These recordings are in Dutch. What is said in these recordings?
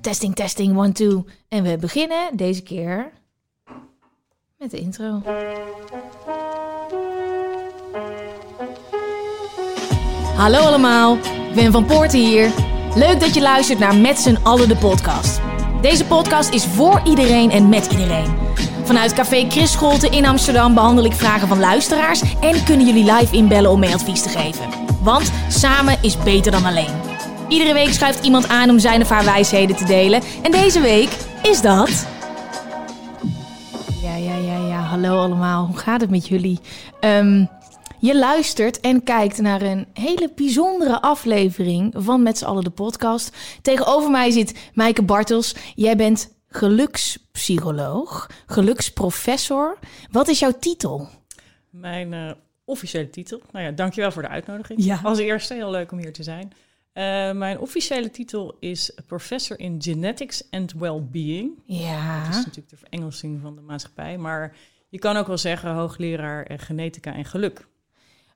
Testing, testing, one, two. En we beginnen deze keer met de intro. Hallo allemaal, Wim van Poorten hier. Leuk dat je luistert naar Met z'n allen de podcast. Deze podcast is voor iedereen en met iedereen. Vanuit Café Chris Scholte in Amsterdam behandel ik vragen van luisteraars... en kunnen jullie live inbellen om mee advies te geven. Want samen is beter dan alleen. Iedere week schuift iemand aan om zijn of haar wijsheden te delen. En deze week is dat... Ja, ja, ja, ja. Hallo allemaal. Hoe gaat het met jullie? Ehm, je luistert en kijkt naar een hele bijzondere aflevering van Met z'n allen de podcast. Tegenover mij zit Maaike Bartels. Jij bent gelukspsycholoog, geluksprofessor. Wat is jouw titel? Mijn uh, officiële titel. Nou ja, dankjewel voor de uitnodiging. Ja. Als eerste, heel leuk om hier te zijn. Uh, mijn officiële titel is Professor in Genetics and Wellbeing. Ja. Dat is natuurlijk de verengelsing van de maatschappij. Maar je kan ook wel zeggen hoogleraar genetica en geluk.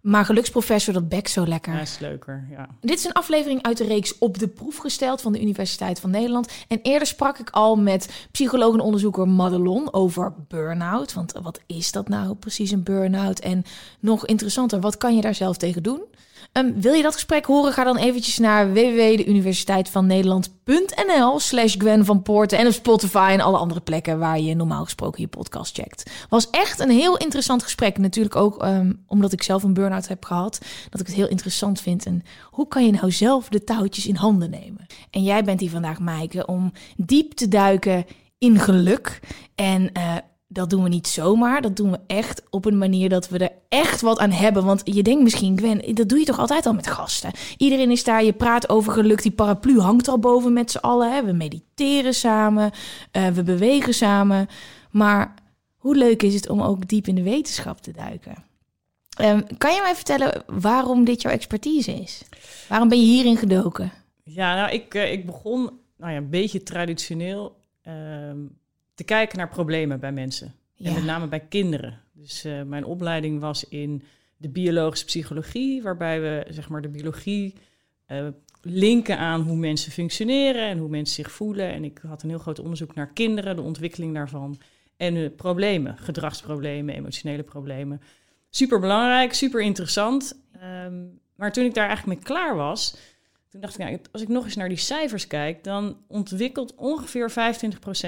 Maar geluksprofessor, dat bek zo lekker. Ja, is leuker, ja. Dit is een aflevering uit de reeks Op de Proef gesteld van de Universiteit van Nederland. En eerder sprak ik al met psycholoog en onderzoeker Madelon over burn-out. Want wat is dat nou precies, een burn-out? En nog interessanter, wat kan je daar zelf tegen doen? Um, wil je dat gesprek horen? Ga dan eventjes naar www.deuniversiteitvannederland.nl slash Gwen van Poorten en op Spotify en alle andere plekken waar je normaal gesproken je podcast checkt. Was echt een heel interessant gesprek. Natuurlijk ook um, omdat ik zelf een burn-out heb gehad. Dat ik het heel interessant vind. En hoe kan je nou zelf de touwtjes in handen nemen? En jij bent hier vandaag, Maaike, om diep te duiken in geluk. En uh, dat doen we niet zomaar. Dat doen we echt op een manier dat we er echt wat aan hebben. Want je denkt misschien, Gwen, dat doe je toch altijd al met gasten? Iedereen is daar, je praat over geluk. Die paraplu hangt al boven met z'n allen. Hè? We mediteren samen, uh, we bewegen samen. Maar hoe leuk is het om ook diep in de wetenschap te duiken? Um, kan je mij vertellen waarom dit jouw expertise is? Waarom ben je hierin gedoken? Ja, nou, ik, uh, ik begon nou ja, een beetje traditioneel... Um te kijken naar problemen bij mensen. Ja. En met name bij kinderen. Dus uh, mijn opleiding was in de biologische psychologie, waarbij we zeg maar de biologie uh, linken aan hoe mensen functioneren en hoe mensen zich voelen. En ik had een heel groot onderzoek naar kinderen, de ontwikkeling daarvan. En uh, problemen, gedragsproblemen, emotionele problemen. Super belangrijk, super interessant. Um, maar toen ik daar eigenlijk mee klaar was, toen dacht ik, nou, als ik nog eens naar die cijfers kijk, dan ontwikkelt ongeveer 25%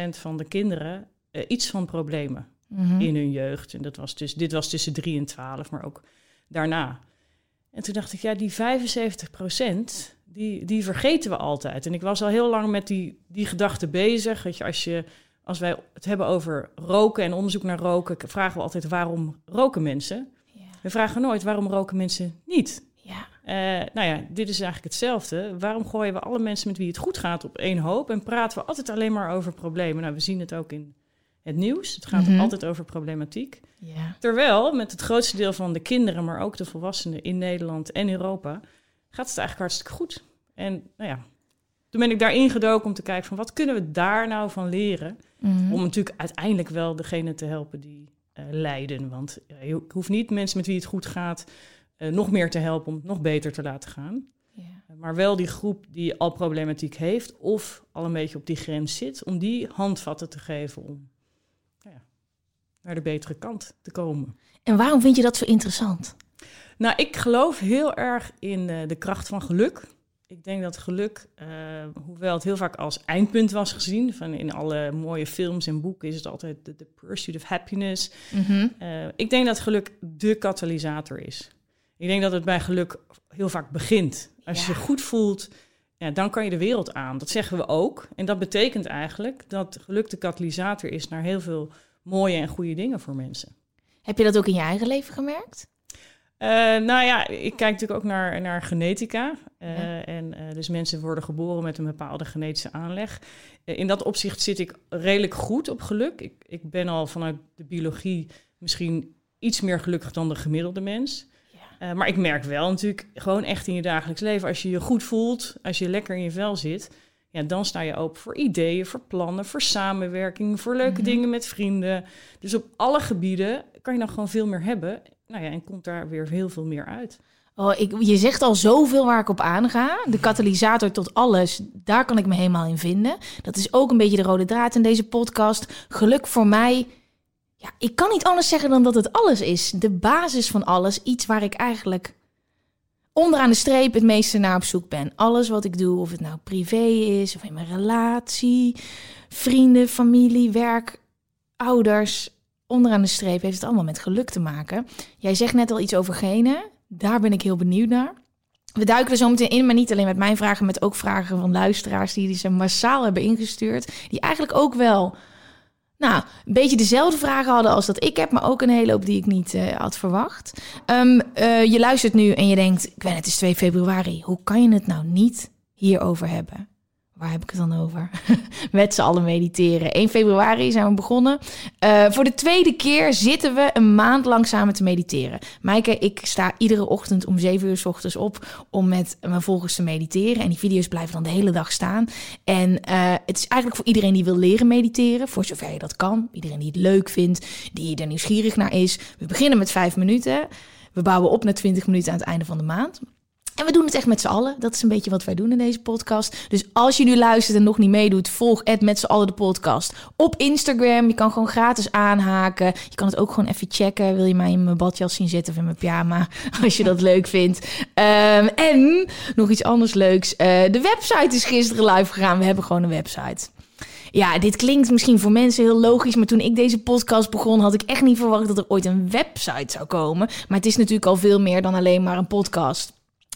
van de kinderen uh, iets van problemen mm-hmm. in hun jeugd. En dat was dus, dit was tussen 3 en 12, maar ook daarna. En toen dacht ik, ja, die 75%, die, die vergeten we altijd. En ik was al heel lang met die, die gedachte bezig. Dat je, als, je, als wij het hebben over roken en onderzoek naar roken, vragen we altijd waarom roken mensen? Ja. We vragen nooit waarom roken mensen niet. Uh, nou ja, dit is eigenlijk hetzelfde. Waarom gooien we alle mensen met wie het goed gaat op één hoop en praten we altijd alleen maar over problemen? Nou, we zien het ook in het nieuws. Het gaat mm-hmm. altijd over problematiek. Ja. Terwijl met het grootste deel van de kinderen, maar ook de volwassenen in Nederland en Europa, gaat het eigenlijk hartstikke goed. En nou ja, toen ben ik daarin gedoken om te kijken van wat kunnen we daar nou van leren? Mm-hmm. Om natuurlijk uiteindelijk wel degene te helpen die uh, lijden. Want uh, je hoeft niet mensen met wie het goed gaat uh, nog meer te helpen om het nog beter te laten gaan. Ja. Uh, maar wel die groep die al problematiek heeft of al een beetje op die grens zit, om die handvatten te geven om nou ja, naar de betere kant te komen. En waarom vind je dat zo interessant? Nou, ik geloof heel erg in uh, de kracht van geluk. Ik denk dat geluk, hoewel het heel vaak als eindpunt was gezien, van in alle mooie films en boeken is het altijd de, de pursuit of happiness. Mm-hmm. ik denk dat geluk de katalysator is. Ik denk dat het bij geluk heel vaak begint. Als ja. je je goed voelt, ja, dan kan je de wereld aan. Dat zeggen we ook. En dat betekent eigenlijk dat geluk de katalysator is naar heel veel mooie en goede dingen voor mensen. Heb je dat ook in je eigen leven gemerkt? Uh, nou ja, ik kijk natuurlijk ook naar, naar genetica. Uh, En uh, dus mensen worden geboren met een bepaalde genetische aanleg. in dat opzicht zit ik redelijk goed op geluk. Ik, ik ben al vanuit de biologie misschien iets meer gelukkig dan de gemiddelde mens. Ja. maar ik merk wel natuurlijk gewoon echt in je dagelijks leven, als je je goed voelt, als je lekker in je vel zit, ja, dan sta je open voor ideeën, voor plannen, voor samenwerking, voor leuke mhm. dingen met vrienden. Dus op alle gebieden kan je dan gewoon veel meer hebben. Nou ja, en komt daar weer heel veel meer uit. Oh, ik, je zegt al zoveel waar ik op aanga. De katalysator tot alles, daar kan ik me helemaal in vinden. Dat is ook een beetje de rode draad in deze podcast. Geluk voor mij. Ja, ik kan niet anders zeggen dan dat het alles is. De basis van alles. Iets waar ik eigenlijk onderaan de streep het meeste naar op zoek ben. Alles wat ik doe, of het nou privé is, of in mijn relatie, vrienden, familie, werk, ouders. Onderaan de streep heeft het allemaal met geluk te maken. Jij zegt net al iets over genen. Daar ben ik heel benieuwd naar. We duiken er zo meteen in, maar niet alleen met mijn vragen, met ook vragen van luisteraars die ze massaal hebben ingestuurd. Die eigenlijk ook wel nou, een beetje dezelfde vragen hadden als dat ik heb, maar ook een hele hoop die ik niet uh, had verwacht. Um, uh, je luistert nu en je denkt, ben het is 2 februari. Hoe kan je het nou niet hierover hebben? Waar heb ik het dan over? Met z'n allen mediteren. 1 februari zijn we begonnen. Uh, voor de tweede keer zitten we een maand lang samen te mediteren. Maaike, ik sta iedere ochtend om 7 uur s ochtends op om met mijn volgers te mediteren. En die video's blijven dan de hele dag staan. En uh, het is eigenlijk voor iedereen die wil leren mediteren, voor zover je dat kan. Iedereen die het leuk vindt, die er nieuwsgierig naar is. We beginnen met 5 minuten. We bouwen op naar 20 minuten aan het einde van de maand. En we doen het echt met z'n allen. Dat is een beetje wat wij doen in deze podcast. Dus als je nu luistert en nog niet meedoet, volg het met z'n allen de podcast op Instagram. Je kan gewoon gratis aanhaken. Je kan het ook gewoon even checken. Wil je mij in mijn badjas zien zitten of in mijn pyjama? Als je dat leuk vindt. Um, en nog iets anders leuks. Uh, de website is gisteren live gegaan. We hebben gewoon een website. Ja, dit klinkt misschien voor mensen heel logisch, maar toen ik deze podcast begon, had ik echt niet verwacht dat er ooit een website zou komen. Maar het is natuurlijk al veel meer dan alleen maar een podcast.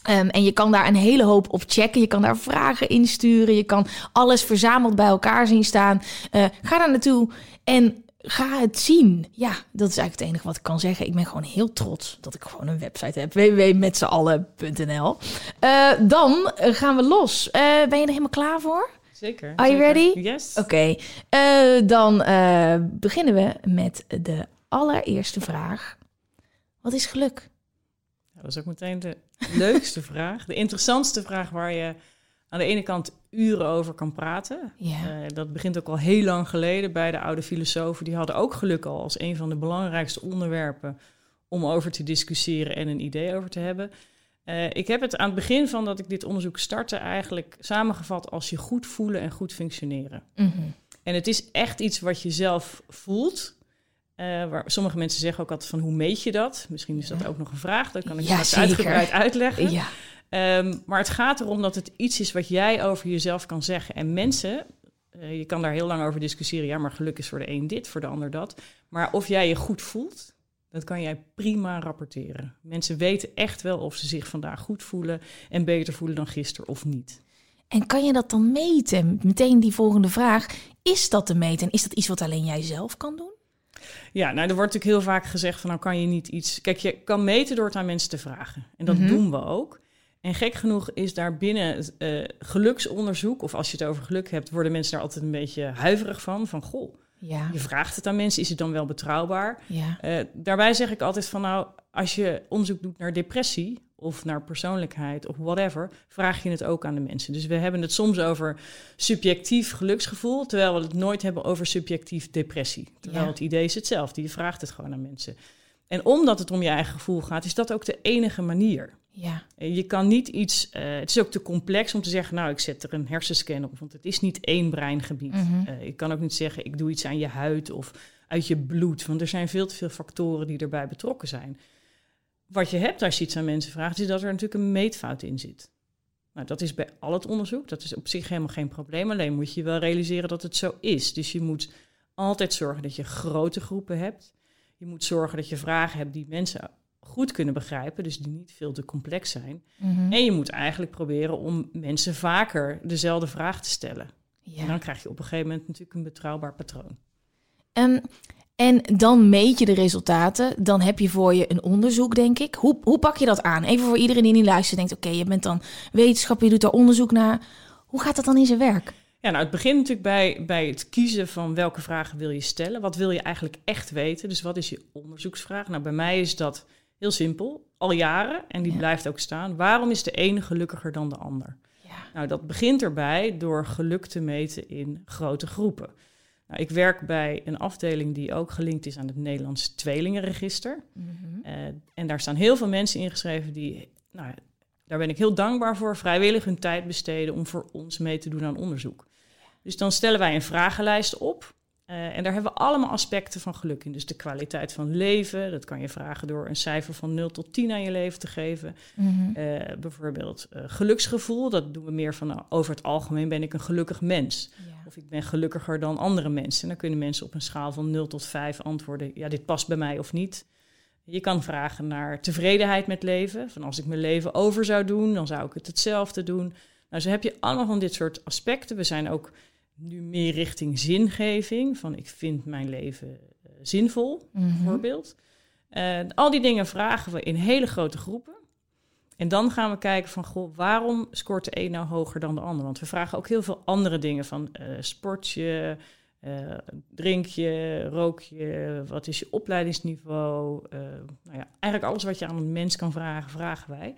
Um, en je kan daar een hele hoop op checken. Je kan daar vragen insturen. Je kan alles verzameld bij elkaar zien staan. Uh, ga daar naartoe en ga het zien. Ja, dat is eigenlijk het enige wat ik kan zeggen. Ik ben gewoon heel trots dat ik gewoon een website heb. www.metzallen.nl uh, Dan gaan we los. Uh, ben je er helemaal klaar voor? Zeker. Are you ready? Yes. Oké. Okay. dan beginnen we met de allereerste vraag. Wat is geluk? dat is ook meteen de leukste vraag. De interessantste vraag waar je aan de ene kant uren over kan praten. Ja. Uh, dat begint ook al heel lang geleden bij de oude filosofen. Die hadden ook geluk al als een van de belangrijkste onderwerpen om over te discussiëren en een idee over te hebben. Uh, ik heb het aan het begin van dat ik dit onderzoek startte eigenlijk samengevat als je goed voelen en goed functioneren. Mm -hmm. En het is echt iets wat je zelf voelt. Uh, waar sommige mensen zeggen ook altijd van hoe meet je dat? Misschien is dat ook nog een vraag. Dat kan ik ja, straks uitgebreid uitleggen. Ja. Um, maar het gaat erom dat het iets is wat jij over jezelf kan zeggen. En mensen, uh, je kan daar heel lang over discussiëren. Ja, maar geluk is voor de een dit, voor de ander dat. Maar of jij je goed voelt, dat kan jij prima rapporteren. Mensen weten echt wel of ze zich vandaag goed voelen en beter voelen dan gisteren of niet. En kan je dat dan meten? Meteen die volgende vraag. Is dat te meten? En is dat iets wat alleen jij zelf kan doen? Ja, nou, er wordt natuurlijk heel vaak gezegd van nou kan je niet iets. Kijk, je kan meten door het aan mensen te vragen. En dat Mhm. doen we ook. En gek genoeg is daar binnen eh, geluksonderzoek, of als je het over geluk hebt, worden mensen daar altijd een beetje huiverig van. Van goh, Ja, je vraagt het aan mensen, is het dan wel betrouwbaar? ja. Eh, daarbij zeg ik altijd van nou, als je onderzoek doet naar depressie of naar persoonlijkheid of whatever, vraag je het ook aan de mensen. Dus we hebben het soms over subjectief geluksgevoel, terwijl we het nooit hebben over subjectief depressie. Terwijl Ja. het idee is hetzelfde, je vraagt het gewoon aan mensen. En omdat het om je eigen gevoel gaat, is dat ook de enige manier. ja. En Je kan niet iets, eh, het is ook te complex om te zeggen, nou, ik zet er een hersenscan op, want het is niet één breingebied. Mhm. Eh, ik kan ook niet zeggen, ik doe iets aan je huid of uit je bloed, want er zijn veel te veel factoren die erbij betrokken zijn. Wat je hebt als je iets aan mensen vraagt, is dat er natuurlijk een meetfout in zit. Nou, dat is bij al het onderzoek, dat is op zich helemaal geen probleem, alleen moet je wel realiseren dat het zo is. Dus je moet altijd zorgen dat je grote groepen hebt. Je moet zorgen dat je vragen hebt die mensen goed kunnen begrijpen, dus die niet veel te complex zijn. Mhm. En je moet eigenlijk proberen om mensen vaker dezelfde vraag te stellen. ja. En dan krijg je op een gegeven moment natuurlijk een betrouwbaar patroon. Ehm, En dan meet je de resultaten. Dan heb je voor je een onderzoek, denk ik. Hoe, hoe pak je dat aan? Even voor iedereen die niet luistert, denkt: oké, je bent dan wetenschapper, je doet daar onderzoek naar. Hoe gaat dat dan in zijn werk? Ja, nou, het begint natuurlijk bij, bij het kiezen van welke vragen wil je stellen. Wat wil je eigenlijk echt weten? Dus wat is je onderzoeksvraag? Nou, bij mij is dat heel simpel, al jaren, en die blijft ook staan. Waarom is de ene gelukkiger dan de ander? Ja. Nou, dat begint erbij door geluk te meten in grote groepen. Nou, ik werk bij een afdeling die ook gelinkt is aan het Nederlands Tweelingenregister. Mhm. Eh, en daar staan heel veel mensen ingeschreven die, nou, daar ben ik heel dankbaar voor, vrijwillig hun tijd besteden om voor ons mee te doen aan onderzoek. Dus dan stellen wij een vragenlijst op. Uh, en daar hebben we allemaal aspecten van geluk in. Dus de kwaliteit van leven, dat kan je vragen door een cijfer van 0 tot 10 aan je leven te geven. Mm bijvoorbeeld uh, geluksgevoel, dat doen we meer van nou, over het algemeen ben ik een gelukkig mens. Of ik ben gelukkiger dan andere mensen. En dan kunnen mensen op een schaal van 0 tot 5 antwoorden, ja, dit past bij mij of niet. Je kan vragen naar tevredenheid met leven. Van als ik mijn leven over zou doen, dan zou ik het hetzelfde doen. Nou, zo heb je allemaal van dit soort aspecten. We zijn ook nu meer richting zingeving. Van ik vind mijn leven uh, zinvol, mm bijvoorbeeld. Uh, al die dingen vragen we in hele grote groepen. En dan gaan we kijken van, goh, waarom scoort de een nou hoger dan de ander? Want we vragen ook heel veel andere dingen van uh, sportje, drink je, rook je, wat is je opleidingsniveau? nou ja, eigenlijk alles wat je aan een mens kan vragen, vragen wij.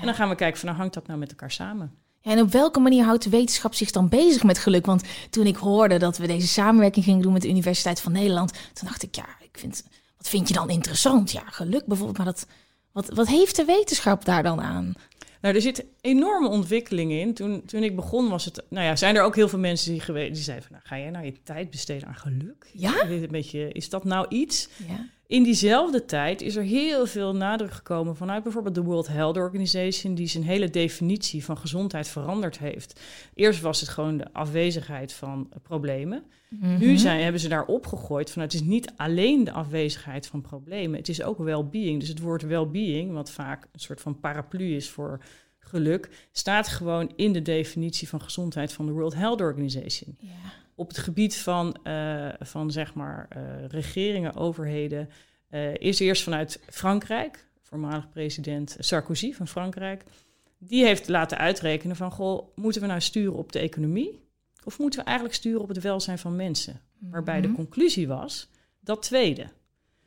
En dan gaan we kijken van, nou hangt dat nou met elkaar samen? En op welke manier houdt de wetenschap zich dan bezig met geluk? Want toen ik hoorde dat we deze samenwerking gingen doen met de Universiteit van Nederland, toen dacht ik, ja, ik vind, wat vind je dan interessant? Ja, geluk bijvoorbeeld, maar dat, wat, wat heeft de wetenschap daar dan aan? Nou, er zit enorme ontwikkeling in. Toen, toen ik begon was het... Nou ja, zijn er ook heel veel mensen die, geweest, die zeiden van... Nou, ga jij nou je tijd besteden aan geluk? Ja? Een beetje, is dat nou iets? Ja. In diezelfde tijd is er heel veel nadruk gekomen vanuit bijvoorbeeld de World Health Organization, die zijn hele definitie van gezondheid veranderd heeft. Eerst was het gewoon de afwezigheid van problemen. Mhm. Nu zijn, hebben ze daar opgegooid van het is niet alleen de afwezigheid van problemen, het is ook well-being. Dus het woord well-being, wat vaak een soort van paraplu is voor geluk, staat gewoon in de definitie van gezondheid van de World Health Organization. Ja op het gebied van, uh, van zeg maar, uh, regeringen, overheden, uh, is eerst vanuit Frankrijk, voormalig president Sarkozy van Frankrijk, die heeft laten uitrekenen van, goh, moeten we nou sturen op de economie of moeten we eigenlijk sturen op het welzijn van mensen? Waarbij de mhm. conclusie was dat tweede.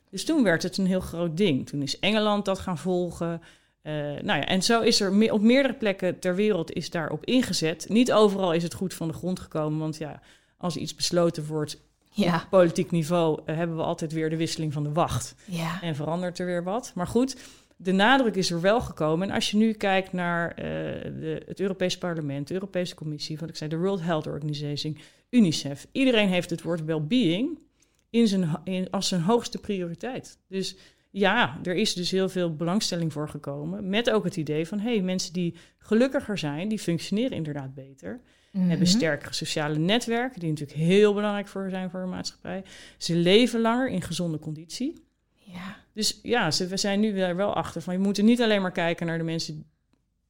Dus toen werd het een heel groot ding. Toen is Engeland dat gaan volgen. Uh, nou ja, en zo is er me op meerdere plekken ter wereld is daarop ingezet. Niet overal is het goed van de grond gekomen, want ja, als iets besloten wordt ja. op politiek niveau, uh, hebben we altijd weer de wisseling van de wacht. Ja. En verandert er weer wat. Maar goed, de nadruk is er wel gekomen. En als je nu kijkt naar uh, de, het Europees Parlement, de Europese Commissie, wat ik zei, de World Health Organization, UNICEF, iedereen heeft het woord well-being in zijn, in, als zijn hoogste prioriteit. Dus ja, er is dus heel veel belangstelling voor gekomen. Met ook het idee van, hé, hey, mensen die gelukkiger zijn, die functioneren inderdaad beter. Mm Hebben sterkere sociale netwerken, die natuurlijk heel belangrijk voor zijn voor een maatschappij. Ze leven langer in gezonde conditie. Ja. Dus ja, ze, we zijn nu weer wel achter van je moet niet alleen maar kijken naar de mensen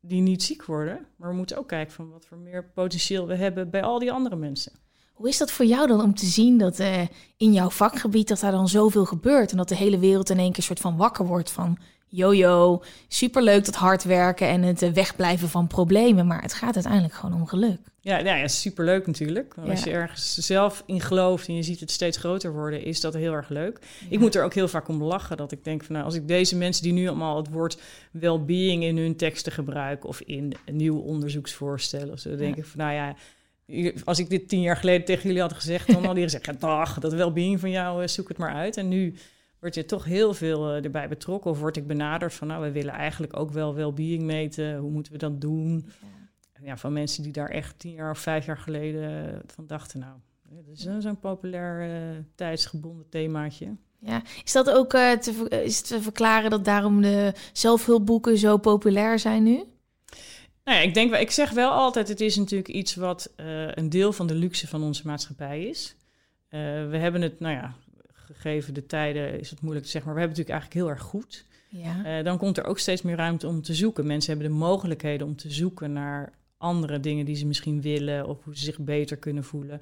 die niet ziek worden, maar we moeten ook kijken van wat voor meer potentieel we hebben bij al die andere mensen. Hoe is dat voor jou dan om te zien dat uh, in jouw vakgebied dat daar dan zoveel gebeurt en dat de hele wereld in één keer soort van wakker wordt van jojo, superleuk dat hard werken en het eh, wegblijven van problemen, maar het gaat uiteindelijk gewoon om geluk. Ja, ja, ja superleuk natuurlijk. Als je ergens zelf in gelooft en je ziet het steeds groter worden, is dat heel erg leuk. Ik moet er ook heel vaak om lachen dat ik denk van nou, als ik deze mensen die nu allemaal het woord well-being in hun teksten gebruiken of in nieuwe onderzoeksvoorstellen of zo, dan denk ik van nou ja, als ik dit tien jaar geleden tegen jullie had gezegd, dan hadden jullie gezegd, dag, dat well-being van jou, eh, zoek het maar uit. En nu word je toch heel veel uh, erbij betrokken of word ik benaderd van, nou, we willen eigenlijk ook wel well-being meten, hoe moeten we dat doen? Ja ja, van mensen die daar echt tien jaar of vijf jaar geleden van dachten, nou, dat is zo'n populair uh, tijdsgebonden themaatje. Ja, is dat ook uh, te, is te verklaren dat daarom de zelfhulpboeken zo populair zijn nu? Nou ja, ik denk, ik zeg wel altijd, het is natuurlijk iets wat uh, een deel van de luxe van onze maatschappij is. we hebben het, nou ja, gegeven de tijden is het moeilijk te zeggen, maar we hebben het natuurlijk eigenlijk heel erg goed. Ja. dan komt er ook steeds meer ruimte om te zoeken. Mensen hebben de mogelijkheden om te zoeken naar andere dingen die ze misschien willen of hoe ze zich beter kunnen voelen.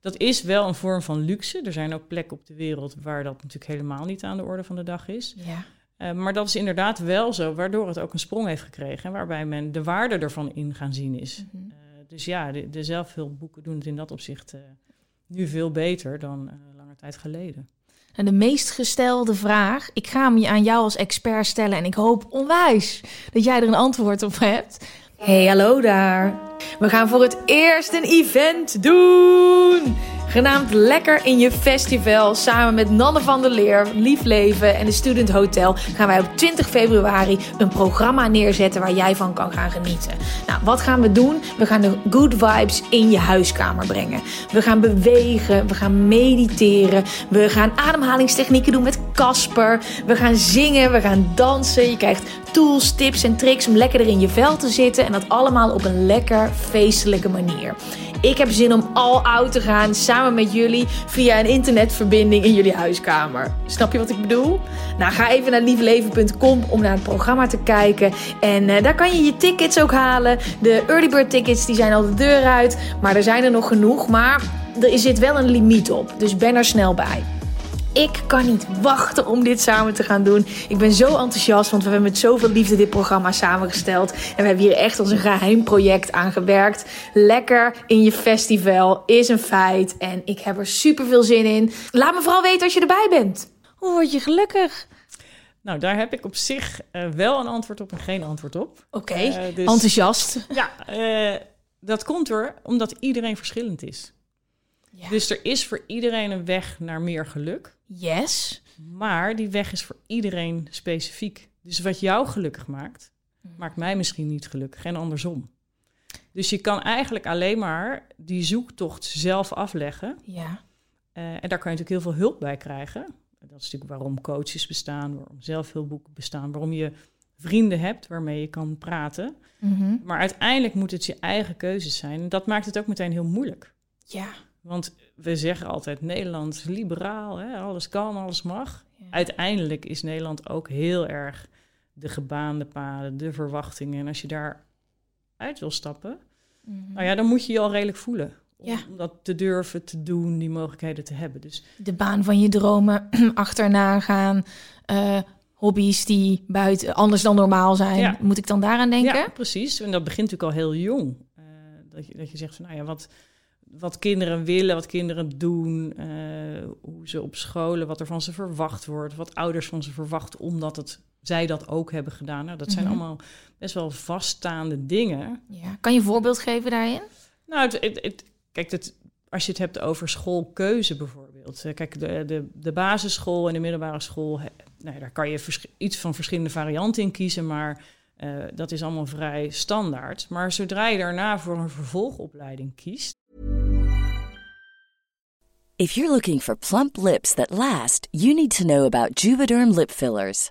Dat is wel een vorm van luxe. Er zijn ook plekken op de wereld waar dat natuurlijk helemaal niet aan de orde van de dag is. Ja. Uh, maar dat is inderdaad wel zo, waardoor het ook een sprong heeft gekregen. En waarbij men de waarde ervan in gaan zien is. Mm -hmm. uh, dus ja, de, de zelfhulpboeken doen het in dat opzicht uh, nu veel beter dan lange tijd geleden. En de meest gestelde vraag, ik ga hem aan jou als expert stellen en ik hoop onwijs dat jij er een antwoord op hebt. Hey, hallo daar. We gaan voor het eerst een event doen. Genaamd Lekker in je Festival. Samen met Nanne van der Leer, Lief Leven en de Student Hotel gaan wij op 20 februari een programma neerzetten waar jij van kan gaan genieten. Nou, wat gaan we doen? We gaan de good vibes in je huiskamer brengen. We gaan bewegen, we gaan mediteren, we gaan ademhalingstechnieken doen met Casper. We gaan zingen, we gaan dansen. Je krijgt tools, tips en tricks om lekker in je vel te zitten en dat allemaal op een lekker feestelijke manier. Ik heb zin om al out te gaan samen met jullie via een internetverbinding in jullie huiskamer. Snap je wat ik bedoel? Nou, ga even naar liefleven.com om naar het programma te kijken. En uh, daar kan je je tickets ook halen. De early bird tickets die zijn al de deur uit. Maar er zijn er nog genoeg. Maar er zit wel een limiet op. Dus ben er snel bij. Ik kan niet wachten om dit samen te gaan doen. Ik ben zo enthousiast, want we hebben met zoveel liefde dit programma samengesteld. En we hebben hier echt als een geheim project aan gewerkt. Lekker in je festival is een feit. En ik heb er super veel zin in. Laat me vooral weten als je erbij bent. Hoe word je gelukkig? Nou, daar heb ik op zich uh, wel een antwoord op en geen antwoord op. Oké, okay, uh, dus, enthousiast. Ja, uh, dat komt er omdat iedereen verschillend is. Ja. Dus er is voor iedereen een weg naar meer geluk. Yes. Maar die weg is voor iedereen specifiek. Dus wat jou gelukkig maakt, maakt mij misschien niet gelukkig en andersom. Dus je kan eigenlijk alleen maar die zoektocht zelf afleggen. Ja. Uh, en daar kan je natuurlijk heel veel hulp bij krijgen. Dat is natuurlijk waarom coaches bestaan, waarom zelfhulpboeken bestaan, waarom je vrienden hebt waarmee je kan praten. Mm -hmm. Maar uiteindelijk moet het je eigen keuzes zijn. En dat maakt het ook meteen heel moeilijk. Ja. Want we zeggen altijd Nederland liberaal, hè? alles kan, alles mag. Ja. Uiteindelijk is Nederland ook heel erg de gebaande paden, de verwachtingen. En als je daar uit wil stappen, mm-hmm. nou ja, dan moet je je al redelijk voelen. Om, ja. om dat te durven te doen, die mogelijkheden te hebben. Dus de baan van je dromen achterna gaan. Uh, hobby's die buiten anders dan normaal zijn. Ja. Moet ik dan daaraan denken? Ja, precies. En dat begint natuurlijk al heel jong. Uh, dat, je, dat je zegt van, nou ja, wat, wat kinderen willen, wat kinderen doen, uh, hoe ze op scholen, wat er van ze verwacht wordt, wat ouders van ze verwachten, omdat het, zij dat ook hebben gedaan. Nou, dat zijn Mhm. allemaal best wel vaststaande dingen. Ja. Kan je een voorbeeld geven daarin? Nou, het, het, het- kijk, het, als je het hebt over schoolkeuze bijvoorbeeld. Eh, Kijk, de, de, de basisschool en de middelbare school, nou daar kan je iets van verschillende varianten in kiezen, maar eh, dat is allemaal vrij standaard. Maar zodra je daarna voor een vervolgopleiding kiest, If you're looking for plump lips that last, you need to know about Juvederm lip fillers.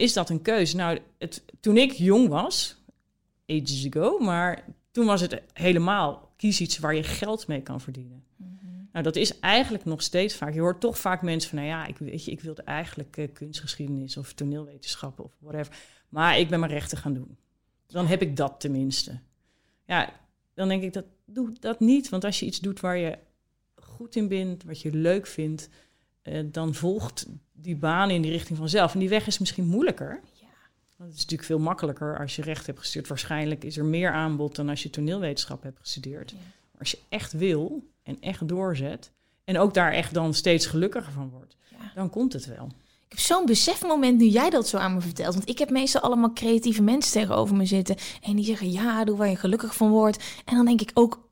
Is dat een keuze? Nou, het, toen ik jong was, ages ago. Maar toen was het helemaal, kies iets waar je geld mee kan verdienen. Nou, dat is eigenlijk nog steeds vaak. Je hoort toch vaak mensen van, nou ja, ik, weet je, ik wilde eigenlijk uh, kunstgeschiedenis of toneelwetenschappen of whatever. Maar ik ben mijn rechten gaan doen. Dan heb ik dat tenminste. Ja, dan denk ik, dat doe dat niet. Want als je iets doet waar je goed in bent, wat je leuk vindt, uh, dan volgt die baan in die richting vanzelf. En die weg is misschien moeilijker. Ja. Want het is natuurlijk veel makkelijker als je recht hebt gestudeerd. Waarschijnlijk is er meer aanbod dan als je toneelwetenschap hebt gestudeerd. Ja. Maar als je echt wil en echt doorzet, en ook daar echt dan steeds gelukkiger van wordt, ja. dan komt het wel. Ik heb zo'n besefmoment nu jij dat zo aan me vertelt. Want ik heb meestal allemaal creatieve mensen tegenover me zitten. En die zeggen, ja, doe waar je gelukkig van wordt. En dan denk ik ook,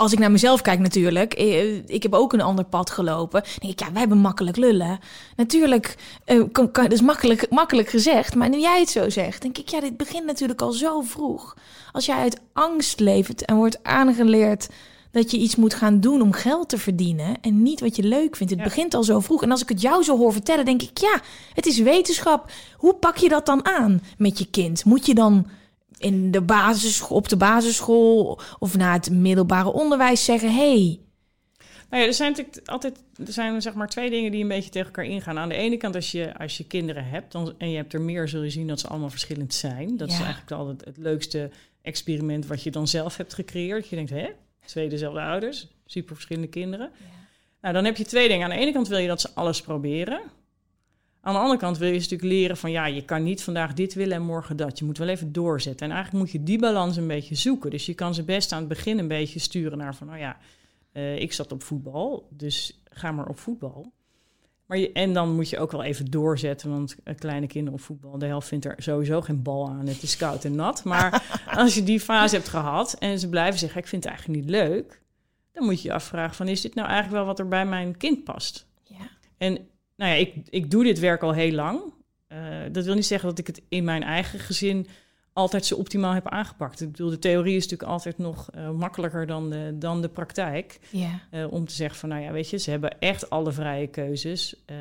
als ik naar mezelf kijk natuurlijk, eh, ik heb ook een ander pad gelopen. denk ik, ja, wij hebben makkelijk lullen. Natuurlijk, uh, kan, kan, dat is makkelijk, makkelijk gezegd, maar nu jij het zo zegt, denk ik, ja, dit begint natuurlijk al zo vroeg. Als jij uit angst leeft en wordt aangeleerd dat je iets moet gaan doen om geld te verdienen en niet wat je leuk vindt. Het begint al zo vroeg. En als ik het jou zo hoor vertellen, denk ik, ja, het is wetenschap. Hoe pak je dat dan aan met je kind? Moet je dan in de basis, op de basisschool of na het middelbare onderwijs zeggen: hey. Nou ja, er zijn natuurlijk altijd er zijn zeg maar twee dingen die een beetje tegen elkaar ingaan. Aan de ene kant, als je, als je kinderen hebt dan, en je hebt er meer, zul je zien dat ze allemaal verschillend zijn. Dat is eigenlijk altijd het leukste experiment wat je dan zelf hebt gecreëerd. Je denkt, hè, twee dezelfde ouders, super verschillende kinderen. Ja. Nou, dan heb je twee dingen. Aan de ene kant wil je dat ze alles proberen. Aan de andere kant wil je ze natuurlijk leren van ja, je kan niet vandaag dit willen en morgen dat. Je moet wel even doorzetten. En eigenlijk moet je die balans een beetje zoeken. Dus je kan ze best aan het begin een beetje sturen naar van nou ja, uh, ik zat op voetbal, dus ga maar op voetbal. Maar je, en dan moet je ook wel even doorzetten, want uh, kleine kinderen op voetbal, de helft vindt er sowieso geen bal aan. Het is koud en nat. Maar als je die fase hebt gehad en ze blijven zeggen, ik vind het eigenlijk niet leuk, dan moet je je afvragen van, is dit nou eigenlijk wel wat er bij mijn kind past? Ja. En nou ja, ik, ik doe dit werk al heel lang. Uh, dat wil niet zeggen dat ik het in mijn eigen gezin altijd zo optimaal heb aangepakt. Ik bedoel, de theorie is natuurlijk altijd nog uh, makkelijker dan de, dan de praktijk. Ja. Uh, om te zeggen van, nou ja, weet je, ze hebben echt alle vrije keuzes. Uh,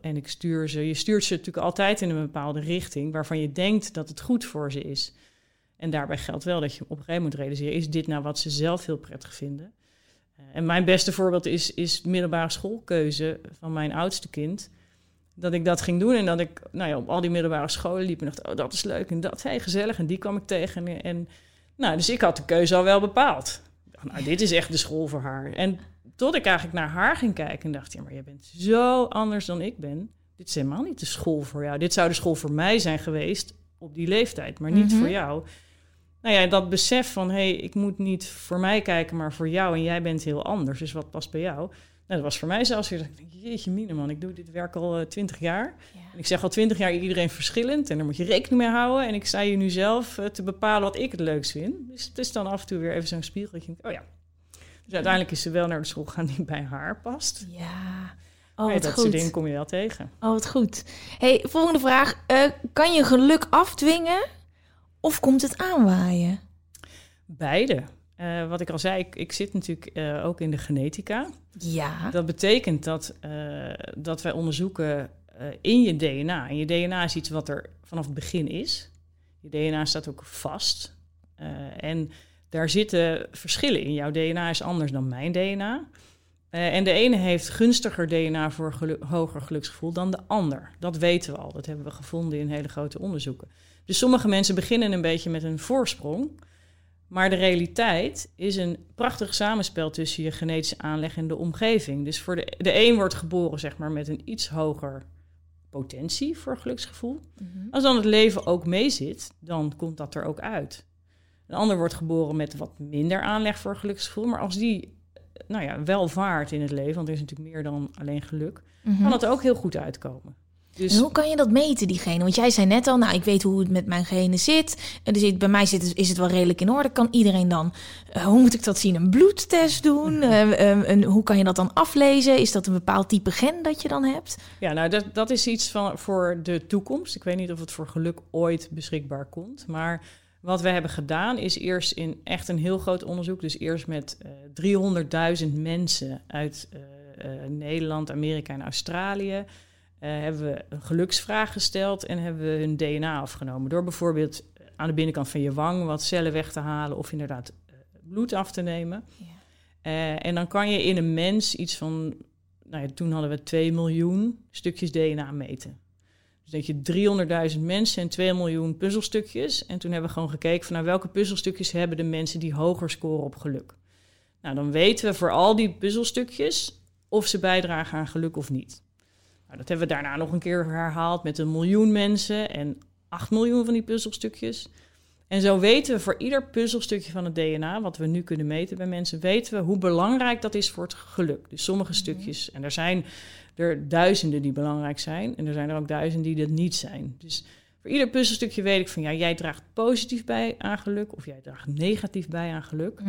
en ik stuur ze, je stuurt ze natuurlijk altijd in een bepaalde richting... waarvan je denkt dat het goed voor ze is. En daarbij geldt wel dat je op een gegeven moment realiseren... is dit nou wat ze zelf heel prettig vinden? En mijn beste voorbeeld is, is de middelbare schoolkeuze van mijn oudste kind dat ik dat ging doen en dat ik nou ja, op al die middelbare scholen liep en dacht, oh, dat is leuk en dat, hey, gezellig. En die kwam ik tegen. En, en, nou, dus ik had de keuze al wel bepaald. Nou, dit is echt de school voor haar. En tot ik eigenlijk naar haar ging kijken en dacht, ja, maar je bent zo anders dan ik ben. Dit is helemaal niet de school voor jou. Dit zou de school voor mij zijn geweest op die leeftijd, maar niet voor jou. Nou ja, dat besef van, hé, hey, ik moet niet voor mij kijken, maar voor jou. En jij bent heel anders, dus wat past bij jou? Nou, dat was voor mij zelfs weer, ik denk, jeetje mine man, ik doe dit werk al uh, twintig jaar. En ik zeg al twintig jaar iedereen verschillend en daar moet je rekening mee houden. En ik sta je nu zelf uh, te bepalen wat ik het leukst vind. Dus het is dan af en toe weer even zo'n spiegel. Dat je denkt, oh ja. Dus uiteindelijk is ze wel naar de school gaan die bij haar past. Ja. Oh, wat dat goed. soort dingen kom je wel tegen. Oh, wat goed. Hey, volgende vraag. Uh, kan je geluk afdwingen of komt het aanwaaien? Beide. Uh, wat ik al zei, ik, ik zit natuurlijk uh, ook in de genetica. Ja. Dat betekent dat, uh, dat wij onderzoeken in je DNA. En je DNA is iets wat er vanaf het begin is. Je DNA staat ook vast. en daar zitten verschillen in. Jouw DNA is anders dan mijn DNA. en de ene heeft gunstiger DNA voor gelu hoger geluksgevoel dan de ander. Dat weten we al. Dat hebben we gevonden in hele grote onderzoeken. Dus sommige mensen beginnen een beetje met een voorsprong. Maar de realiteit is een prachtig samenspel tussen je genetische aanleg en de omgeving. Dus voor de, de een wordt geboren zeg maar, met een iets hoger potentie voor geluksgevoel. Mm -hmm. Als dan het leven ook meezit, dan komt dat er ook uit. Een ander wordt geboren met wat minder aanleg voor geluksgevoel. Maar als die nou ja, wel vaart in het leven, want er is natuurlijk meer dan alleen geluk, mm -hmm. kan dat ook heel goed uitkomen. Dus... En hoe kan je dat meten, diegene? Want jij zei net al, nou, ik weet hoe het met mijn genen zit. En dus bij mij zit is het wel redelijk in orde. Kan iedereen dan, uh, hoe moet ik dat zien, een bloedtest doen? Uh, uh, een, hoe kan je dat dan aflezen? Is dat een bepaald type gen dat je dan hebt? Ja, nou, dat, dat is iets van, voor de toekomst. Ik weet niet of het voor geluk ooit beschikbaar komt. Maar wat we hebben gedaan is eerst in echt een heel groot onderzoek. Dus eerst met 300.000 mensen uit Nederland, Amerika en Australië... Uh, hebben we een geluksvraag gesteld en hebben we hun DNA afgenomen. Door bijvoorbeeld aan de binnenkant van je wang wat cellen weg te halen of inderdaad uh, bloed af te nemen. Ja. En dan kan je in een mens iets van, nou ja, toen hadden we 2 miljoen stukjes DNA meten. Dus dat je 300.000 mensen en 2 miljoen puzzelstukjes. En toen hebben we gewoon gekeken van nou, welke puzzelstukjes hebben de mensen die hoger scoren op geluk. Nou, dan weten we voor al die puzzelstukjes of ze bijdragen aan geluk of niet. Nou, dat hebben we daarna nog een keer herhaald met een miljoen mensen en 8 miljoen van die puzzelstukjes. En zo weten we voor ieder puzzelstukje van het DNA, wat we nu kunnen meten bij mensen, weten we hoe belangrijk dat is voor het geluk. Dus sommige stukjes, en er zijn er duizenden die belangrijk zijn, en er zijn er ook duizenden die dat niet zijn. Dus voor ieder puzzelstukje weet ik van ja, jij draagt positief bij aan geluk of jij draagt negatief bij aan geluk.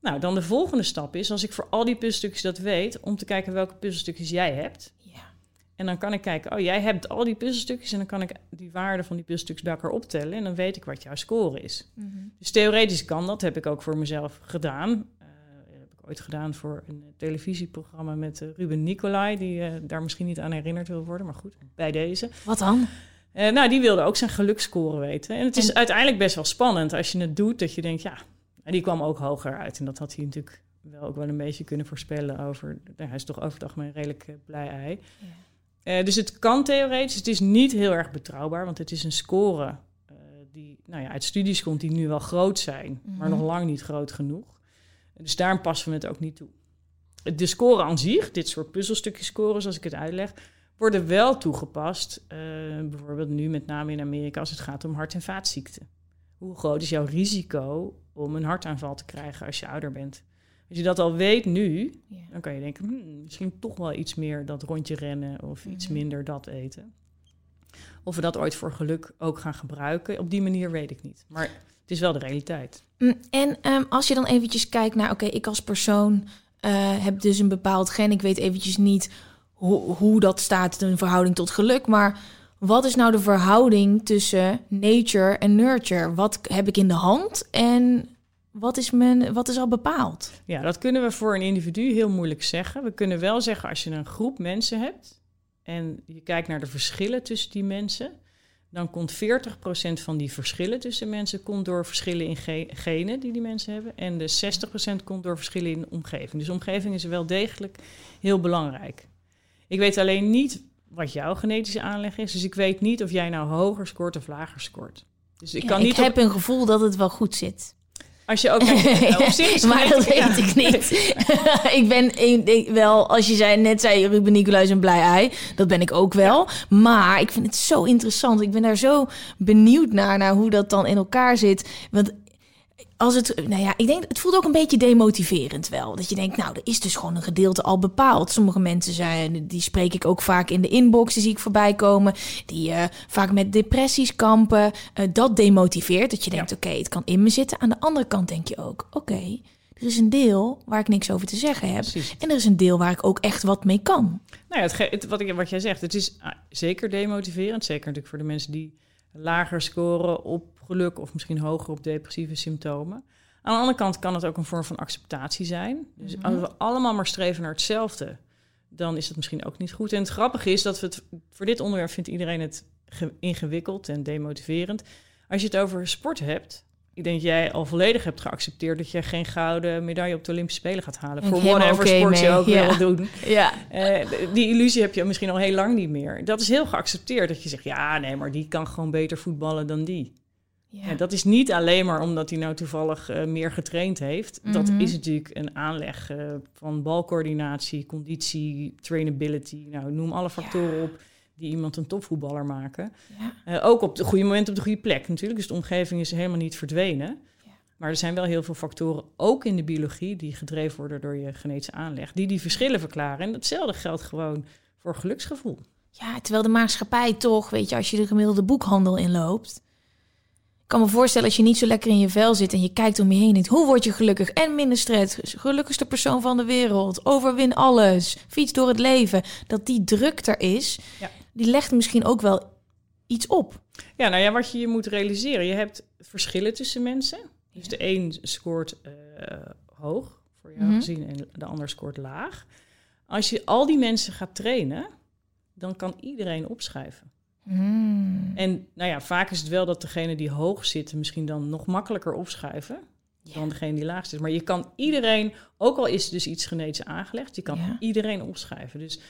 Nou, dan de volgende stap is, als ik voor al die puzzelstukjes dat weet, om te kijken welke puzzelstukjes jij hebt. En dan kan ik kijken, oh, jij hebt al die puzzelstukjes en dan kan ik die waarde van die puzzelstukjes bij elkaar optellen en dan weet ik wat jouw score is. Dus theoretisch kan dat, heb ik ook voor mezelf gedaan. Uh, heb ik ooit gedaan voor een televisieprogramma met uh, Ruben Nicolai, die uh, daar misschien niet aan herinnerd wil worden, maar goed, bij deze. Wat dan? Nou, die wilde ook zijn geluksscore weten. En het is en... uiteindelijk best wel spannend als je het doet, dat je denkt, ja, en die kwam ook hoger uit. En dat had hij natuurlijk wel ook wel een beetje kunnen voorspellen over. Nou, hij is toch over het algemeen redelijk blij ei. Ja. Uh, dus het kan theoretisch. Het is niet heel erg betrouwbaar, want het is een score uh, die nou ja, uit studies komt die nu wel groot zijn, mm -hmm. maar nog lang niet groot genoeg. Dus daarom passen we het ook niet toe. De score aan zich, dit soort puzzelstukjes scores, zoals ik het uitleg, worden wel toegepast. bijvoorbeeld nu met name in Amerika als het gaat om hart- en vaatziekten. Hoe groot is jouw risico om een hartaanval te krijgen als je ouder bent? Als je dat al weet nu, ja. dan kan je denken, hmm, misschien toch wel iets meer dat rondje rennen of iets Mhm. minder dat eten. Of we dat ooit voor geluk ook gaan gebruiken, op die manier weet ik niet. Maar het is wel de realiteit. Mm, En um, als je dan eventjes kijkt naar, oké, okay, ik als persoon uh, heb dus een bepaald gen. Ik weet eventjes niet ho hoe dat staat in verhouding tot geluk, maar wat is nou de verhouding tussen nature en nurture? Wat heb ik in de hand en wat is, men, wat is al bepaald? Ja, dat kunnen we voor een individu heel moeilijk zeggen. We kunnen wel zeggen als je een groep mensen hebt en je kijkt naar de verschillen tussen die mensen, dan komt 40% van die verschillen tussen mensen komt door verschillen in ge genen die die mensen hebben en de 60% komt door verschillen in de omgeving. Dus de omgeving is wel degelijk heel belangrijk. Ik weet alleen niet wat jouw genetische aanleg is. Dus ik weet niet of jij nou hoger scoort of lager scoort. Dus ik ja, kan niet. Ik heb op... een gevoel dat het wel goed zit. Als je ook. op zich maar dat weet ja. ik niet. ik ben ik, wel, als je zei, net zei Ruben Nicolai een blij ei. Dat ben ik ook wel. Maar ik vind het zo interessant. Ik ben daar zo benieuwd naar, naar hoe dat dan in elkaar zit. Want als het, nou ja, ik denk, het voelt ook een beetje demotiverend wel. Dat je denkt, nou, er is dus gewoon een gedeelte al bepaald. Sommige mensen zijn, die spreek ik ook vaak in de inbox, die zie ik voorbij komen. Die uh, vaak met depressies kampen. Uh, dat demotiveert, dat je denkt, ja. oké, okay, het kan in me zitten. Aan de andere kant denk je ook, oké, okay, er is een deel waar ik niks over te zeggen heb. Precies. En er is een deel waar ik ook echt wat mee kan. Nou ja, het, het, wat, ik, wat jij zegt, het is uh, zeker demotiverend. Zeker natuurlijk voor de mensen die lager scoren op geluk of misschien hoger op depressieve symptomen. Aan de andere kant kan het ook een vorm van acceptatie zijn. Dus als we allemaal maar streven naar hetzelfde, dan is dat misschien ook niet goed. En het grappige is dat we het voor dit onderwerp vindt iedereen het ingewikkeld en demotiverend. Als je het over sport hebt, ik denk jij al volledig hebt geaccepteerd dat je geen gouden medaille op de Olympische Spelen gaat halen. Ik voor whatever okay sport je ook ja. wil doen. Ja. Uh, die illusie heb je misschien al heel lang niet meer. Dat is heel geaccepteerd dat je zegt, ja, nee, maar die kan gewoon beter voetballen dan die. Ja. Ja, dat is niet alleen maar omdat hij nou toevallig uh, meer getraind heeft. Mm -hmm. Dat is natuurlijk een aanleg uh, van balcoördinatie, conditie, trainability. Nou, noem alle factoren ja. op die iemand een topvoetballer maken. Uh, ook op de goede moment op de goede plek natuurlijk. Dus de omgeving is helemaal niet verdwenen. Maar er zijn wel heel veel factoren, ook in de biologie, die gedreven worden door je genetische aanleg, die die verschillen verklaren. En hetzelfde geldt gewoon voor geluksgevoel. Ja, terwijl de maatschappij toch, weet je, als je de gemiddelde boekhandel inloopt, kan me voorstellen als je niet zo lekker in je vel zit en je kijkt om je heen. Denkt, hoe word je gelukkig en minder stress? Gelukkigste persoon van de wereld. Overwin alles. Fiets door het leven. Dat die druk er is, ja. die legt misschien ook wel iets op. Ja, nou ja, wat je je moet realiseren. Je hebt verschillen tussen mensen. Dus de een scoort uh, hoog, voor jou mm -hmm. gezien, en de ander scoort laag. Als je al die mensen gaat trainen, dan kan iedereen opschrijven. Mm. En nou ja, vaak is het wel dat degene die hoog zitten misschien dan nog makkelijker opschuiven dan degene die laag zit. Maar je kan iedereen, ook al is er dus iets genetisch aangelegd, je kan iedereen opschuiven. Dus